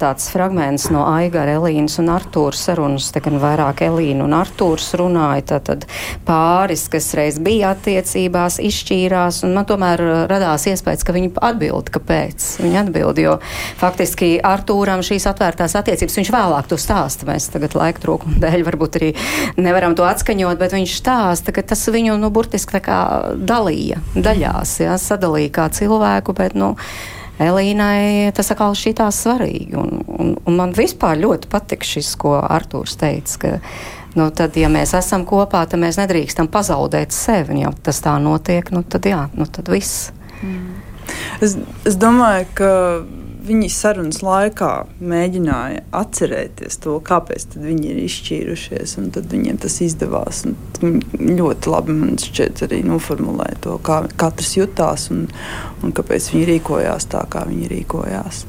S3: tāds fragments no Aigara, Elīnas un Artūras sarunas. Te gan vairāk Elīna un Artūrs runāja. Tad pāris, kas reiz bija attiecībās, izšķīrās, man tomēr uh, radās iespējas, ka viņi atbild, kāpēc. Viņi atbild, jo faktiski Artūram šīs atvērtās attiecības, viņš vēlāk to stāsta. Mēs tagad laika trūkuma dēļ varbūt arī nevaram to atskaņot, bet viņš stāsta, ka tas viņu, nu, burtiski tā kā dalīja daļās, jā, sadalīja kā cilvēku, bet, nu, Elīnai tas atkal šķītās svarīgi. Un, un, un man vispār ļoti patika šis, ko Artūrs teica. Ka, nu, tad, ja mēs esam kopā, tad mēs nedrīkstam pazaudēt sevi. Ja tas tā notiek, nu, tad jā, nu, tad viss. Mm.
S6: Es, es domāju, ka viņi sarunas laikā mēģināja atcerēties to, kāpēc viņi ir izšķīrušies. Tad viņiem tas izdevās. Ļoti labi man šķiet arī noformulēja to, kā katrs jutās un, un kāpēc viņi rīkojās tā, kā viņi rīkojās.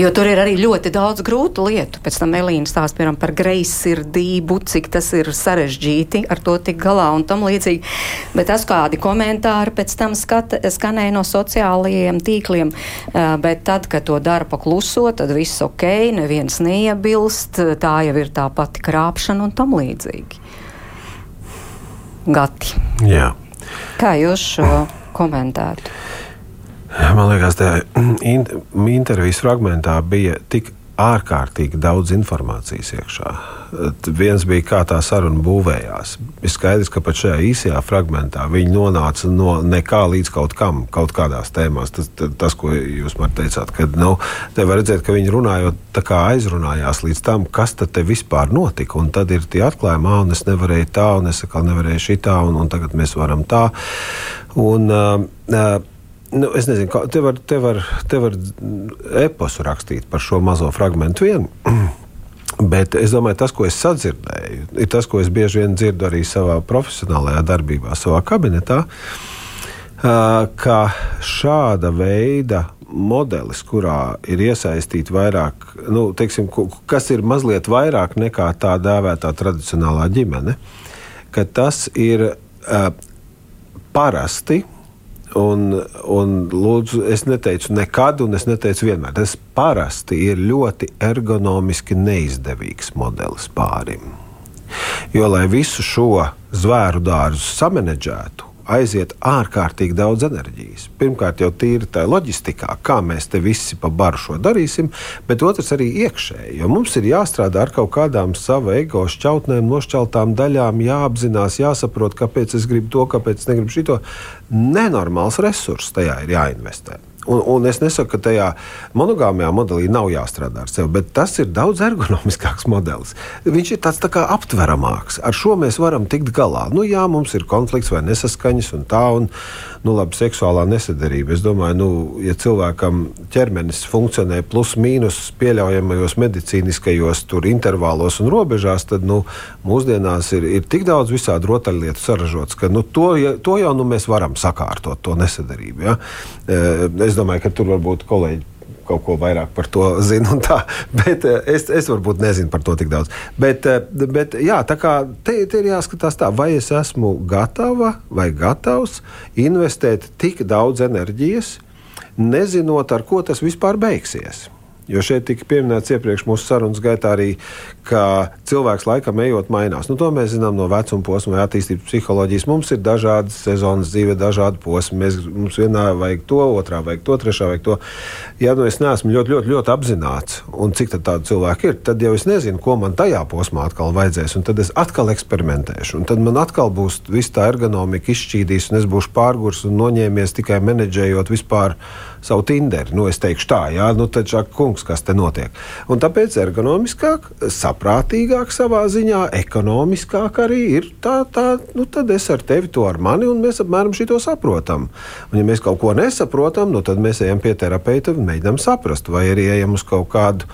S3: Jo tur ir arī ļoti daudz grūtu lietu. Pēc tam Elīna stāsta piemēram par greizsirdību, cik tas ir sarežģīti ar to tik galā un tam līdzīgi. Bet tas kādi komentāri pēc tam skat, skanēja no sociālajiem tīkliem. Bet tad, kad to dara pakluso, tad viss ok, neviens neiebilst, tā jau ir tā pati krāpšana un tam līdzīgi. Gati.
S5: Jā.
S3: Kā jūs šo komentētu?
S5: Man liekas, tajā intervijas fragmentā bija tik ārkārtīgi daudz informācijas iekšā. Viens bija, kā tā saruna būvējās. Ir skaidrs, ka pat šajā īsajā fragmentā viņi nonāca no nekā līdz kaut kam, kaut kādās tēmās. Tas, tas ko jūs man teicāt, ka nu, te var redzēt, ka viņi runājot aizrunājās līdz tam, kas te vispār notika. Un tad ir tie atklājumi, ah, es nevarēju tā, un es atkal nevarēju šitā, un, un tagad mēs varam tā. Un, uh, Nu, es nezinu, kā te var, te var, te var eposu rakstīt par šo mazo fragment vienu. Bet es domāju, tas, ko es sadzirdēju, ir tas, ko es bieži vien dzirdu arī savā profesionālajā darbībā, savā kabinetā. Ka šāda veida modelis, kurā ir iesaistīti vairāk, nu, teiksim, kas ir mazliet vairāk nekā tā dēvētā tradicionālā ģimene, ka tas ir parasti Un, un lūdzu, es neteicu nekad, un es neteicu vienmēr. Tas parasti ir ļoti ergonomiski neizdevīgs modelis pārim. Jo, lai visu šo zvēru dārzu samanģētu, aiziet ārkārtīgi daudz enerģijas. Pirmkārt, jau tīri tā loģistikā, kā mēs te visi pa baru šo darīsim, bet otrs arī iekšēji. Jo mums ir jāstrādā ar kaut kādām sava ego šķautnēm, nošķeltām daļām, jāapzinās, jāsaprot, kāpēc es gribu to, kāpēc es negribu šito. Nenormāls resurss tajā ir jāinvestē. Un, un es nesaku, ka tajā monogāmajā modelī nav jāstrādā ar sevi, bet tas ir daudz ergonomiskāks modelis. Viņš ir tāds tā kā aptveramāks. Ar šo mēs varam tikt galā. Nu, jā, mums ir konflikts vai nesaskaņas un tā, un nu, labi, seksuālā nesadarība. Es domāju, nu, ja cilvēkam ķermenis funkcionē plus mīnus pieļaujamajos medicīniskajos intervālos un robežās, tad nu, mūsdienās ir, ir tik daudz visādi rotaļlietu saražots, ka nu, to, to jau nu, mēs varam sakārtot, to nesadarību. Ja? Es es domāju, ka tur varbūt kolēģi kaut ko vairāk par to zina. Bet eh, es, es varbūt nezinu par to tik daudz. Bet, eh, bet jā, tā kā te, te ir jāskatās tā, vai es esmu gatava vai gatavs investēt tik daudz enerģijas, nezinot, ar ko tas vispār beigsies. Jo šeit tika pieminēts iepriekš mūsu sarunas gaitā arī, ka cilvēks laikam ejot mainās. Nu, to mēs zinām no vecuma posma vai attīstības psiholoģijas. Mums ir dažādas sezonas dzīve, dažādi posmi. Mēs, mums vienā vajag to, otrā vajag to, trešā vajag to. Ja nu es neesmu ļoti, ļoti, ļoti apzināts, un cik tādu cilvēku ir, tad jau es nezinu, ko man tajā posmā atkal vajadzēs. Tad es atkal eksperimentēšu. Un tad man atkal būs viss tā ergonomika izšķīdīs, un es būšu pārgurs un noņēmies tikai menedžējot vispār savu Tinderi. Nu, es teikšu tā, jā, nu šā kungs, kas te notiek. Un tāpēc ergonomiskāk, saprātīgāk savā ziņā, ekonomiskāk arī ir tā, tā nu tad es ar tevi to ar mani, un mēs apmēram šito saprotam. Un ja mēs kaut ko nesaprotam, nu tad mēs ejam pie terapeita un mēģinām saprast, vai arī ejam uz kaut kādu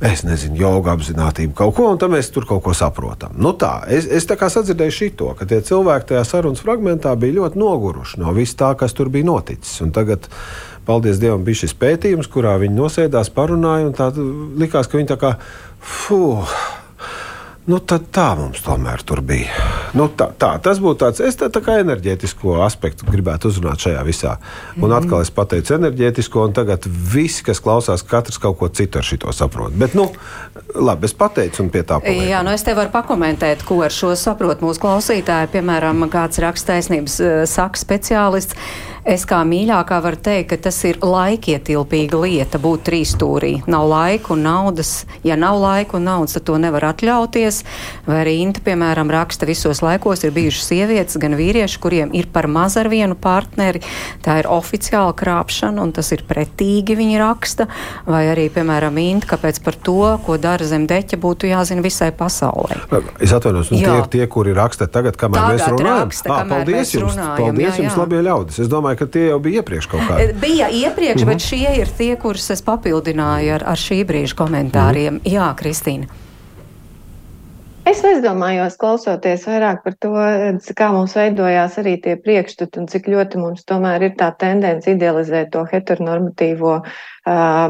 S5: es nezinu, joga apziņotību, kaut ko, un tad mēs tur kaut ko saprotam. Nu tā, es, es tā kā sadzirdēju šo, ka tie cilvēki tajā sarunas fragmentā bija ļoti noguruši no vis tā, kas tur bija noticis. Un tagad paldies Dievam, bija šis pētījums, kurā viņi nosēdās, parunāja, un tā likās, ka viņi tā kā, fuh, Nu, tad tā mums tomēr bija. Nu, tā, tā, tas būtu tāds, es tā, tā kā enerģētisko aspektu gribētu uzrunāt šajā visā. Un mm. atkal es pateicu enerģētisko, un tagad visi, kas klausās, katrs kaut ko citu ar šito saprot. Bet, nu, labi, es pateicu, un pie tā paliek.
S3: Jā, nu es te varu pakomentēt, ko ar šo saprot mūsu klausītāji. Piemēram, kāds rakstaisnības uh, saka speciālists. Es kā mīļākā varu teikt, ka tas ir laikietilpīga lieta būt trīsstūrī. Nav laika un naudas. Ja nav laika un naudas, tad to nevar atļauties. Vai arī Inta, piemēram, raksta visos laikos ir bijušas sievietes, gan vīrieši, kuriem ir par maz ar vienu partneri. Tā ir oficiāla krāpšana un tas ir pretīgi, viņi raksta. Vai arī, piemēram, Inta, kāpēc par to, ko dara zem deķa, būtu jāzina visai pasaulē.
S5: Es atvainojos, nu, tie ir tie, kuri raksta tagad, kamēr tagad mēs runājam. Raksta,
S3: ah, paldies jums, runājam,
S5: paldies jā, jā. jums, labie ļaudis. Domāju, ka tie jau bija iepriekš kaut kādi.
S3: Eh, bija iepriekš, mm -hmm. bet šie ir tie, kurus es papildināju ar, ar šī brīža komentāriem. Mm -hmm. Jā, Kristīna.
S4: Es aizdomājos, klausoties vairāk par to, kā mums veidojās arī tie priekšstati un cik ļoti mums tomēr ir tā tendence idealizēt to heteronormatīvo uh,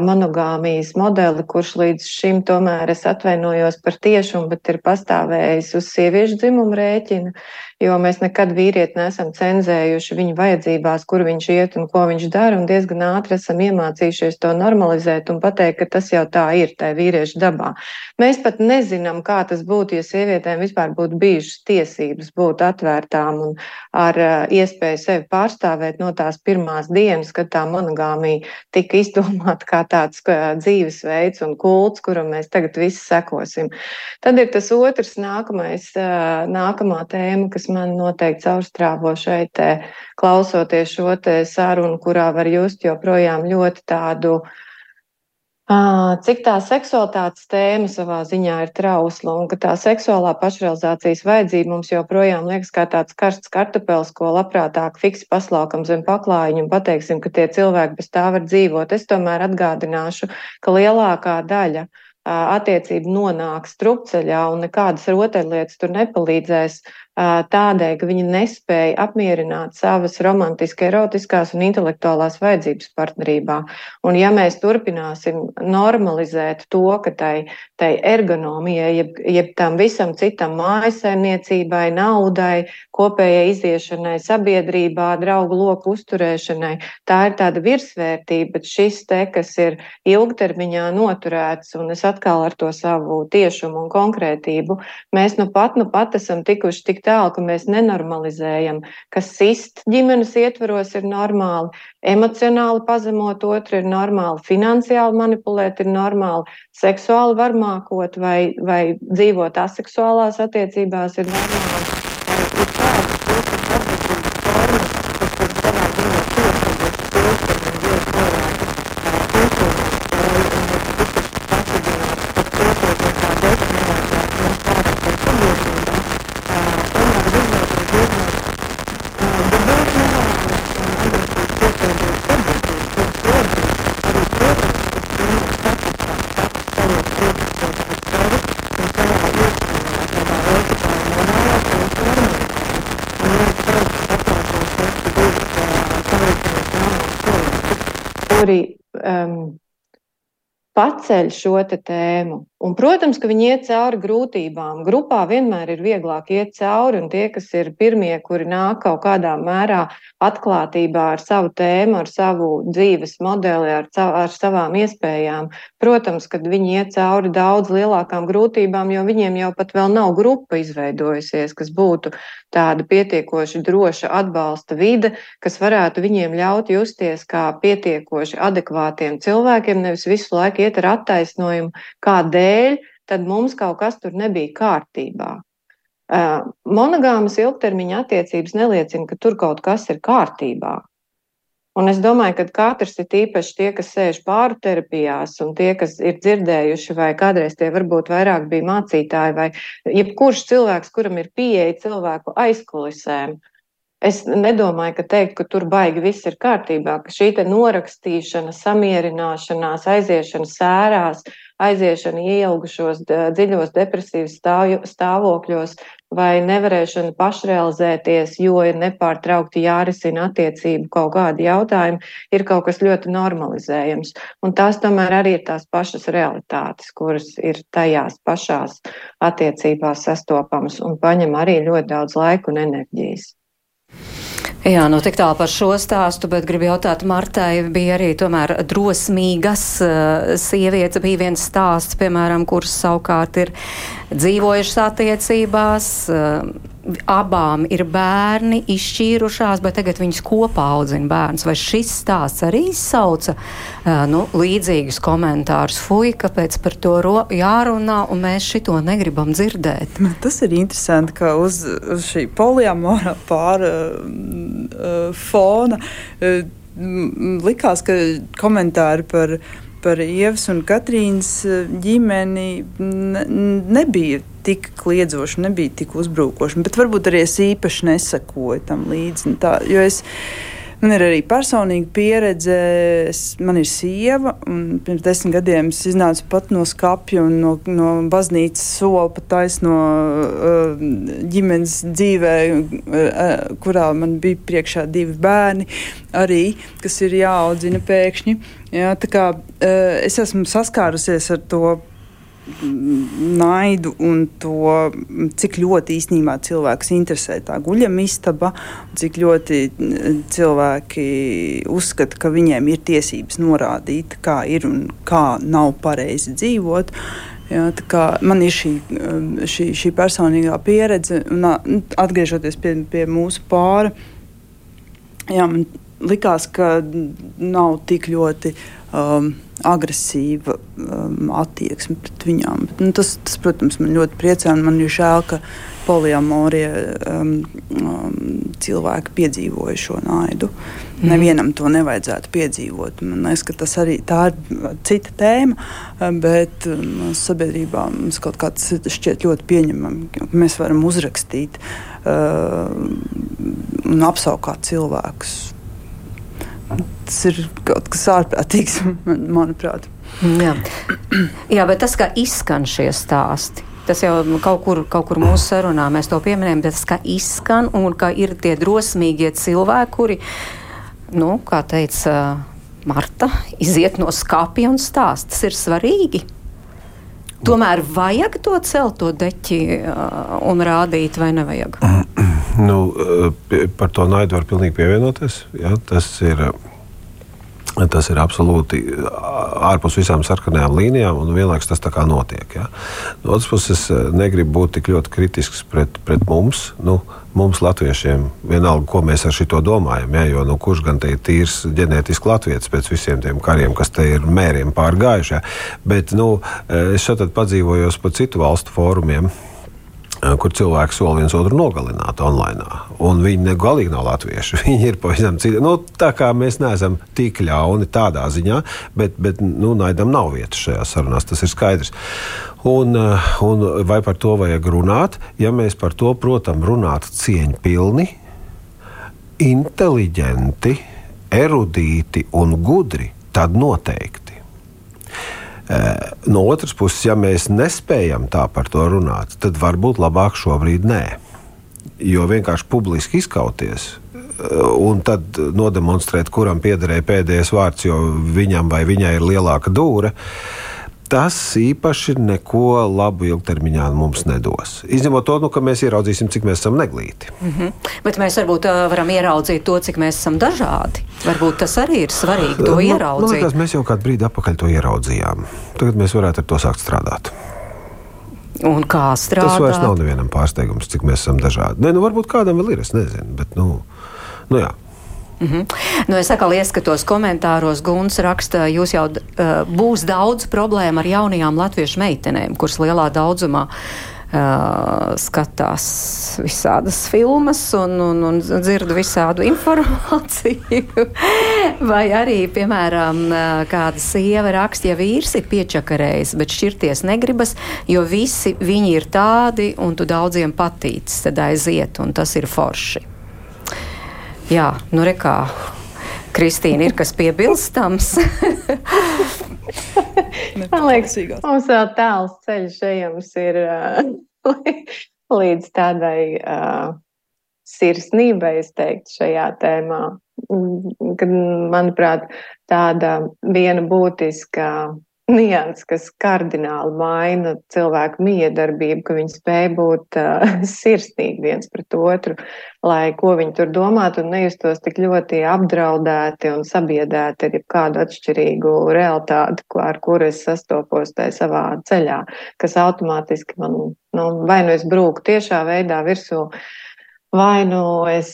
S4: monogāmijas modeli, kurš līdz šim tomēr es atvainojos par tiešumu, bet ir pastāvējis uz sieviešu dzimumu rēķina jo mēs nekad vīrieti neesam cenzējuši viņa vajadzībās, kur viņš iet un ko viņš dara, un diezgan ātri esam iemācījušies to normalizēt un pateikt, ka tas jau tā ir, tā vīriešu dabā. Mēs pat nezinām, kā tas būtu, ja sievietēm vispār būtu bijušas tiesības būt atvērtām un ar uh, iespēju sevi pārstāvēt no tās pirmās dienas, kad tā monogāmija tika izdomāta kā tāds kā dzīvesveids un kults, kuram mēs tagad visi sekosim. Tad ir tas otrs nākamais, uh, nākamā tēma, kas man noteikti caurstrāvo šeit, klausoties šo te sarunu, kurā var just joprojām ļoti tādu, cik tā seksualitātes tēma savā ziņā ir trausla un ka tā seksuālā pašrealizācijas vajadzība mums joprojām liekas kā tāds karsts kartupels, ko labprātāk fiksi paslaukam zem paklājiņu un pateiksim, ka tie cilvēki bez tā var dzīvot. Es tomēr atgādināšu, ka lielākā daļa attiecība nonāks strupceļā un nekādas rotaļlietas tur nepalīdzēs. Tādēļ, ka viņi nespēja apmierināt savas romantiskās, erotiskās un intelektuālās vajadzības partnerībā. Un ja mēs turpināsim normalizēt to, ka tai, tai ergonomijai, jeb, jeb tam visam citam mājasēmniecībai, naudai, kopējai iziešanai, sabiedrībā, draugu loku uzturēšanai, tā ir tāda virsvērtība, bet šis te, kas ir ilgtermiņā noturēts, un es atkal ar to savu tiešumu un konkrētību, mēs nu pat, nu pat esam tikuši tik tālu, ka mēs nenormalizējam, ka sist ģimenes ietvaros ir normāli, emocionāli pazemot otru ir normāli, finansiāli manipulēt ir normāli, seksuāli varmākot vai, vai dzīvot aseksuālās attiecībās ir normāli. Paceļ šo tēmu. Un, protams, ka viņi iet cauri grūtībām. Grupā vienmēr ir vieglāk iet cauri, un tie, kas ir pirmie, kuri nāk kaut kādā mērā atklātībā ar savu tēmu, ar savu dzīves modeli, ar, ar savām iespējām, protams, ka viņi iet cauri daudz lielākām grūtībām, jo viņiem jau pat vēl nav grupa izveidojusies, kas būtu tāda pietiekoši droša atbalsta vide, kas varētu viņiem ļaut justies kā pietiekoši adekvātiem cilvēkiem, nevis visu laiku iet ar attaisnojumu, kādēļ tad mums kaut kas tur nebija kārtībā. Monogāmas ilgtermiņa attiecības neliecina, ka tur kaut kas ir kārtībā. Un es domāju, ka katrs ir īpaši tie, kas sēž pāru terapijās, un tie, kas ir dzirdējuši, vai kādreiz tie varbūt vairāk bija mācītāji, vai jebkurš cilvēks, kuram ir pieeja cilvēku aizkulisēm, Es nedomāju, ka teikt, ka tur baigi viss ir kārtībā, ka šī norakstīšana, samierināšanās, aiziešana sērās, aiziešana ieilgušos dziļos depresīvos stāvokļos vai nevarēšana pašrealizēties, jo ir nepārtraukti jārisina attiecību kaut kādi jautājumi, ir kaut kas ļoti normalizējams. Un tās tomēr arī ir tās pašas realitātes, kuras ir tajās pašās attiecībās sastopamas un paņem arī ļoti daudz laika un enerģijas.
S3: Jā, nu tik tālu par šo stāstu, bet gribu jautāt Martai, bija arī tomēr drosmīgas uh, sievietes, bija viens stāsts, piemēram, kuras savukārt ir dzīvojušas attiecībās, uh, abām ir bērni izšķīrušās, bet tagad viņas kopā audzina bērns. Vai šis stāsts arī izsauca nu, līdzīgus komentārus? Fui, kāpēc par to jārunā, un mēs šito negribam dzirdēt.
S6: Tas ir interesanti, ka uz, uz šī poliamora pāra uh, fona uh, likās, ka komentāri par par Ievas un Katrīnas ģimeni ne, nebija tik kliedzoši, nebija tik uzbrukoši. Bet varbūt arī es īpaši nesakoju tam līdzi. Tā, jo es, Man ir arī personīga pieredze. Es, man ir sieva, un pirms desmit gadiem es iznācu pat no skapja un no, no baznīcas sola pat taisno uh, ģimenes dzīvē, uh, kurā man bija priekšā divi bērni, arī, kas ir jāaudzina pēkšņi. Jā, kā, uh, es esmu saskārusies ar to naidu un to, cik ļoti īstenībā cilvēks interesē tā guļamistaba, cik ļoti cilvēki uzskata, ka viņiem ir tiesības norādīt, kā ir un kā nav pareizi dzīvot. Jā, man ir šī, šī, šī personīgā pieredze, un atgriežoties pie, pie mūsu pāra, jā, man likās, ka nav tik ļoti. Um, agresīva um, attieksme pret viņām. Bet, nu, tas, tas, protams, man ļoti priecē, un man ir žēl, ka poliamorie um, um, cilvēki piedzīvoja šo naidu. Mm. Nevienam to nevajadzētu piedzīvot. Man liekas, ka tas arī ir cita tēma, bet um, sabiedrībā mums kaut kāds šķiet ļoti pieņemami, mēs varam uzrakstīt uh, un apsaukāt cilvēkus Tas ir kaut kas ārprātīgs, manuprāt.
S3: Jā. Jā, bet tas, kā izskan šie stāsti, tas jau kaut kur, kaut kur mūsu sarunā mēs to pieminējam, bet tas kā izskan un ka ir tie drosmīgie cilvēki, kuri, nu, kā teica Marta, iziet no skāpja un stāst. Tas ir svarīgi. Tomēr vajag to celt, to deķi uh, un rādīt, vai nevajag?
S5: Nu, par to naidu var pilnīgi pievienoties. Ja, tas ir. Tas ir absolūti ārpus visām sarkanajām līnijām, un vienlaikus tas tā kā notiek. Ja. No otras puses, negribu būt tik ļoti kritisks pret, pret mums. Nu, mums, latviešiem, vienalga, ko mēs ar šo domājam. Ja, jo nu, kurš gan te ir tīrs ģenētiski latviečs pēc visiem tiem kariem, kas te ir mēriem pārgājuši. Ja. Bet nu, es šeit padzīvojos pa citu valstu fórumiem kur cilvēki sola viens otru nogalināt online. Un viņi ne galīgi nav latvieši. Viņi ir pavisam citi. Nu, tā kā mēs neesam tik ļauni tādā ziņā, bet, bet nu, naidam nav vietas šajā sarunā, tas ir skaidrs. Un, un vai par to vajag runāt? Ja mēs par to, protams, runātu cieņpilni, inteliģenti, erudīti un gudri, tad noteikti. No otras puses, ja mēs nespējam tā par to runāt, tad varbūt labāk šobrīd nē. Jo vienkārši publiski izkauties un tad nodemonstrēt, kuram piederēja pēdējais vārds, jo viņam vai viņai ir lielāka dūra. Uh, tas īpaši neko labu ilgtermiņā mums nedos. Izņemot to, nu, ka mēs ieraudzīsim, cik mēs esam neglīti.
S3: Mm -hmm. Bet mēs varbūt uh, varam ieraudzīt to, cik mēs esam dažādi. Varbūt tas arī ir svarīgi to man, ieraudzīt.
S5: Man liekas, mēs jau kādu brīdi atpakaļ to ieraudzījām. Tagad mēs varētu ar to sākt strādāt.
S3: Un kā strādāt?
S5: Tas vairs nav nevienam pārsteigums, cik mēs esam dažādi. Nē, nu varbūt kādam vēl ir, es nezinu. Bet, nu, nu jā.
S3: Mm -hmm. nu, es atkal ieskatos komentāros, Guns raksta, jūs jau uh, būs daudz problēmu ar jaunajām latviešu meitenēm, kuras lielā daudzumā Uh, skatās visādas filmas un, un, un dzird visādu informāciju. Vai arī, piemēram, kāda sieva raksta, ja vīrs ir piečakarējis, bet šķirties negribas, jo visi viņi ir tādi un tu daudziem patīc, tad aiziet un tas ir forši. Jā, nu rekā. Kristīna ir kas piebilstams.
S4: Man liekas, mums vēl tāls ceļš ejams ir līdz tādai uh, sirsnībai, es teiktu, šajā tēmā. Kad, manuprāt, tāda viena būtiska nianses, kas kardināli maina cilvēku miedarbību, ka viņi spēj būt uh, sirsnīgi viens pret otru, lai ko viņi tur domātu un nejustos tik ļoti apdraudēti un sabiedēti ar kādu atšķirīgu realitāti, ar kuru es sastopos tajā savā ceļā, kas automātiski man, nu, vai nu es brūku tiešā veidā virsū, Vai nu es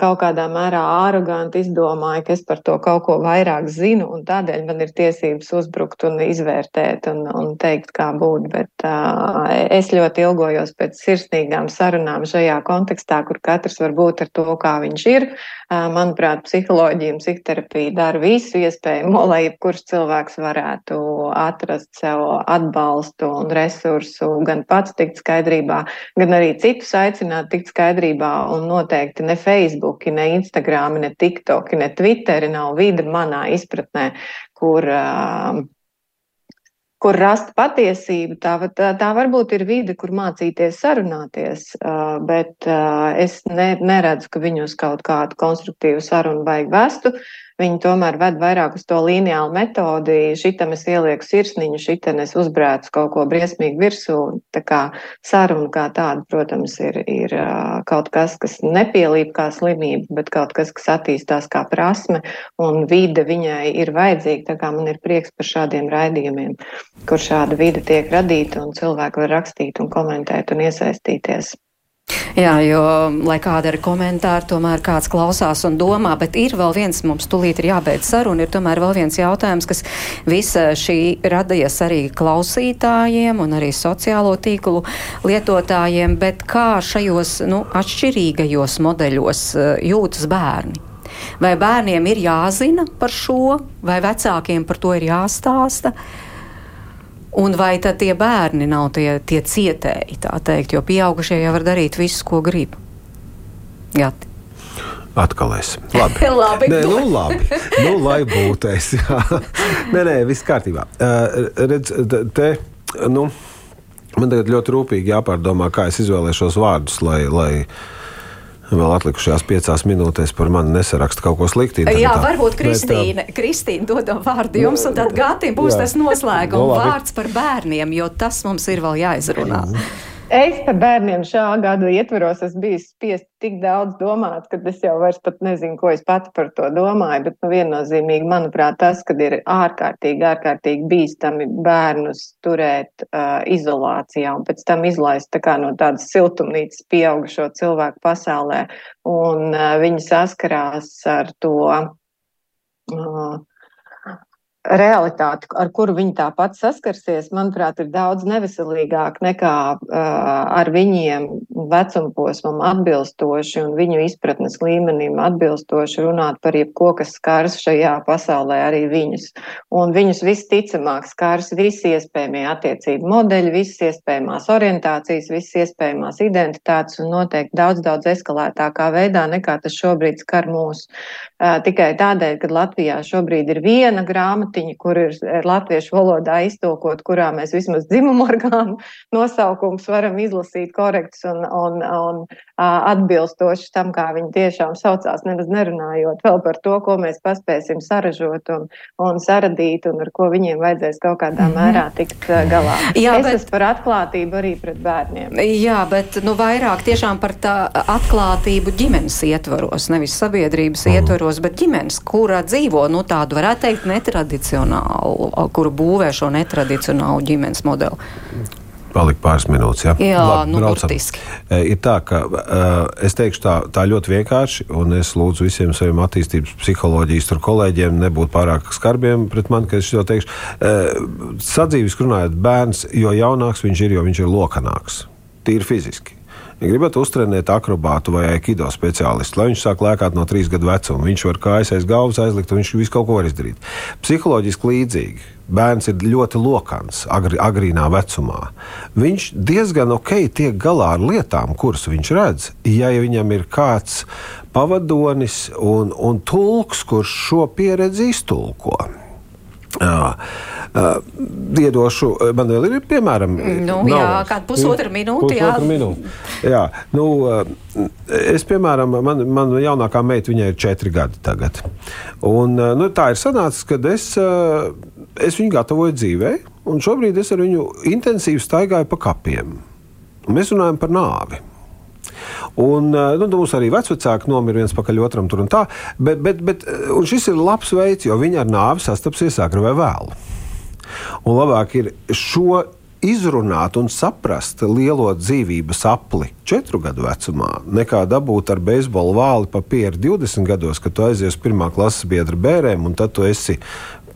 S4: kaut kādā mērā aroganti izdomāju, ka es par to kaut ko vairāk zinu, un tādēļ man ir tiesības uzbrukt un izvērtēt un, un teikt, kā būt. Bet uh, es ļoti ilgojos pēc sirsnīgām sarunām šajā kontekstā, kur katrs var būt ar to, kā viņš ir. Uh, manuprāt, psiholoģija un psihoterapija dara visu iespējamo, lai jebkurš cilvēks varētu atrast sev atbalstu un resursu, gan pats tikt skaidrībā, gan arī citus aicināt tikt skaidrībā sabiedrībā, un noteikti ne Facebook, ne Instagram, ne TikTok, ne Twitter nav vide manā izpratnē, kur. Uh, kur rast patiesību. Tā, tā, tā varbūt ir vide, kur mācīties sarunāties, bet es ne, neredzu, ka viņus kaut kādu konstruktīvu sarunu vajag vestu. Viņi tomēr ved vairāk uz to lineālu metodi. Šitam es ielieku sirsniņu, šitam es uzbrēcu kaut ko briesmīgi virsū. Tā kā saruna kā tāda, protams, ir, ir kaut kas, kas nepielīp kā slimība, bet kaut kas, kas attīstās kā prasme un vide viņai ir vajadzīga. Tā kā man ir prieks par šādiem raidījumiem, kur šāda vide tiek radīta un cilvēki var rakstīt un komentēt un iesaistīties.
S3: Jā, jo, lai kāda ir komentāra, tomēr kāds klausās un domā, bet ir vēl viens, mums tulīt ir jābeidz saruna, ir tomēr vēl viens jautājums, kas visa šī radies arī klausītājiem un arī sociālo tīklu lietotājiem, bet kā šajos, nu, atšķirīgajos modeļos eh, jūtas bērni? Vai bērniem ir jāzina par šo, vai vecākiem par to ir jāstāsta? Un vai tad tie bērni nav tie, tie cietēji, tā teikt, jo pieaugušie jau var darīt visu, ko grib? Gati.
S5: Atkal es. Labi.
S3: labi.
S5: Nē, nu, labi. Nu, lai būtu es. Jā. Nē, nē, viss kārtībā. Uh, redz, te, nu, Man tagad ļoti rūpīgi jāpārdomā, kā es izvēlēšos vārdus, lai, lai vēl atlikušajās piecās minūtēs par mani nesaraksta kaut ko sliktu.
S3: Jā, varbūt Kristīne, Bet, Kristīne dodam vārdu jums, un tad Gatim būs jā. tas noslēguma no, vārds par bērniem, jo tas mums ir vēl jāizrunā. Mm.
S4: Es par bērniem šā gada ietvaros esmu bijis spiest tik daudz domāt, ka es jau vairs pat nezinu, ko es pati par to domāju. Bet nu, viennozīmīgi, manuprāt, tas, kad ir ārkārtīgi, ārkārtīgi bīstami bērnus turēt uh, izolācijā un pēc tam izlaist tā no tādas siltumnīcas pieaugušo cilvēku pasaulē, un uh, viņi saskarās ar to. Uh, realitāti, ar kuru viņi tāpat saskarsies, manuprāt, ir daudz neveselīgāk nekā uh, ar viņiem vecumposmam atbilstoši un viņu izpratnes līmenim atbilstoši runāt par jebko, kas skars šajā pasaulē arī viņus. Un viņus visticamāk skars visi iespējamie attiecību modeļi, visas iespējamās orientācijas, visas iespējamās identitātes un noteikti daudz, daudz eskalētākā veidā nekā tas šobrīd skar mūs. Uh, tikai tādēļ, ka Latvijā šobrīd ir viena grāmata, grāmatiņa, kur ir latviešu valodā iztokot, kurā mēs vismaz dzimumu orgānu nosaukums varam izlasīt korekts un, un, un atbilstoši tam, kā viņi tiešām saucās, nemaz nerunājot vēl par to, ko mēs paspēsim saražot un, un saradīt un ar ko viņiem vajadzēs kaut kādā mhm. mērā tikt galā. Jā, es bet... esmu par atklātību arī pret bērniem.
S3: Jā, bet nu, vairāk tiešām par tā atklātību ģimenes ietvaros, nevis sabiedrības mm. ietvaros, bet ģimenes, kurā dzīvo, nu tādu varētu teikt, netradicionālu, kuru būvē šo netradicionālu ģimenes modeli.
S5: Palika pāris minūtes. Ja?
S3: Jā, Labi, nu, braucam. burtiski.
S5: E, ir tā, ka uh, es teikšu tā, tā ļoti vienkārši, un es lūdzu visiem saviem attīstības psiholoģijas kolēģiem nebūt pārāk skarbiem pret mani, ka es to teikšu. Uh, sadzīves runājot, bērns, jo jaunāks viņš ir, jo viņš ir lokanāks. Tīri fiziski. Ja gribat uztrenēt akrobātu vai aikido speciālistu, lai viņš sāk lēkāt no trīs gadu vecuma, viņš var kājas aiz galvas aizlikt, un viņš visu kaut ko var izdarīt. Psiholoģiski līdzīgi. Bērns ir ļoti lokans, agri, agrīnā vecumā. Viņš diezgan ok tiek galā ar lietām, kuras viņš redz. Ja viņam ir kāds pavadonis un, un tulks, kurš šo pieredzi iztulko. Jā. Uh, iedošu, man vēl ir piemēram,
S3: nu, nav, jā, kāda pusotra minūte.
S5: Pusotra jā. minūte. Jā, nu, es, piemēram, man, man jaunākā meita, viņai ir četri gadi tagad. Un, nu, tā ir sanācis, ka es, es viņu gatavoju dzīvē, un šobrīd es ar viņu intensīvi staigāju pa kapiem. Mēs runājam par nāvi. Un, eh, nu, mums arī vecāki nomira viens pakaļ otram tur un tā. Bet, bet, bet un šis ir labs veids, jo viņi ar nāvi sastapsies agri vai vēlu. Un labāk ir šo izrunāt un saprast lielo dzīvības apli četru gadu vecumā, nekā dabūt ar beisbolu vāli papīru 20 gados, kad tu aizies pirmā klases biedra bērēm, un tad tu esi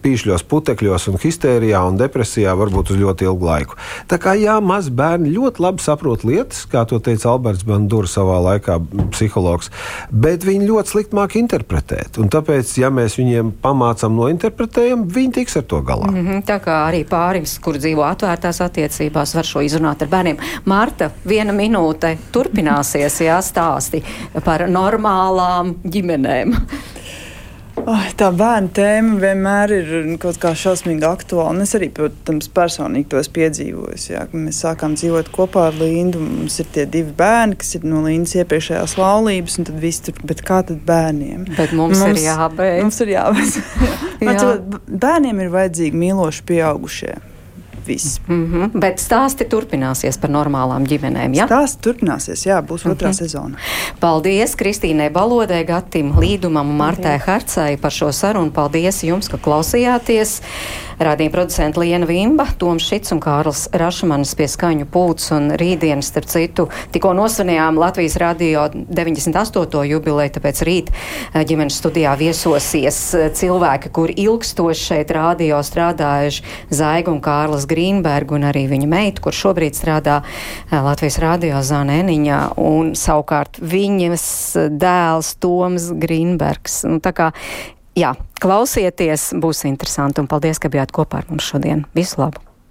S5: pīšļos, putekļos, un histērijā un depresijā varbūt uz ļoti ilgu laiku. Tā kā jā, mazi bērni ļoti labi saprot lietas, kā to teica Alberts Bandura savā laikā, psihologs, bet viņi ļoti slikti māk interpretēt. Un tāpēc, ja mēs viņiem pamācām nointerpretējam, viņi tiks ar to galā.
S3: Mm -hmm, tā kā arī pāris, kur dzīvo atvērtās attiecībās, var šo izrunāt ar bērniem. Marta, viena minūte turpināsies, jā, stāsti par normālām ģimenēm.
S6: Oh, tā bērnu tēma vienmēr ir kaut kā šausmīgi aktuāla. Un es arī, protams, personīgi to esmu piedzīvojis. Jā, mēs sākām dzīvot kopā ar Lindu. Mums ir tie divi bērni, kas ir no Lindas iepriekšējās laulības, un tad viss tur, bet kā tad bērniem?
S3: Bet mums, mums ir jābeidz.
S6: Mums ir jābeidz. jā. Bērniem ir vajadzīgi mīloši pieaugušie viss.
S3: Mm -hmm. Bet stāsti turpināsies par normālām ģimenēm. Ja?
S6: Stāsti turpināsies, jā, būs mm -hmm. otrā sezona.
S3: Paldies Kristīnai Balodē, Gatim Līdumam un Martai Harcai par šo sarunu. Paldies jums, ka klausījāties. Rādījuma producenta Liena Vimba, Toms Šits un Kārls Rašmanis pie skaņu pūts un rītdienas, starp citu, tikko nosvinējām Latvijas radio 98. jubileju, tāpēc rīt eh, ģimenes studijā viesosies eh, cilvēki, kuri ilgstoši šeit radio strādājuši, Zaiga un Kārlis. Grīnbergu un arī viņa meitu, kur šobrīd strādā eh, Latvijas radio Zāna Eniņā, un savukārt viņas dēls Toms Grīnbergs. Nu, tā kā, jā, klausieties, būs interesanti, un paldies, ka bijāt kopā ar mums šodien. Visu labu!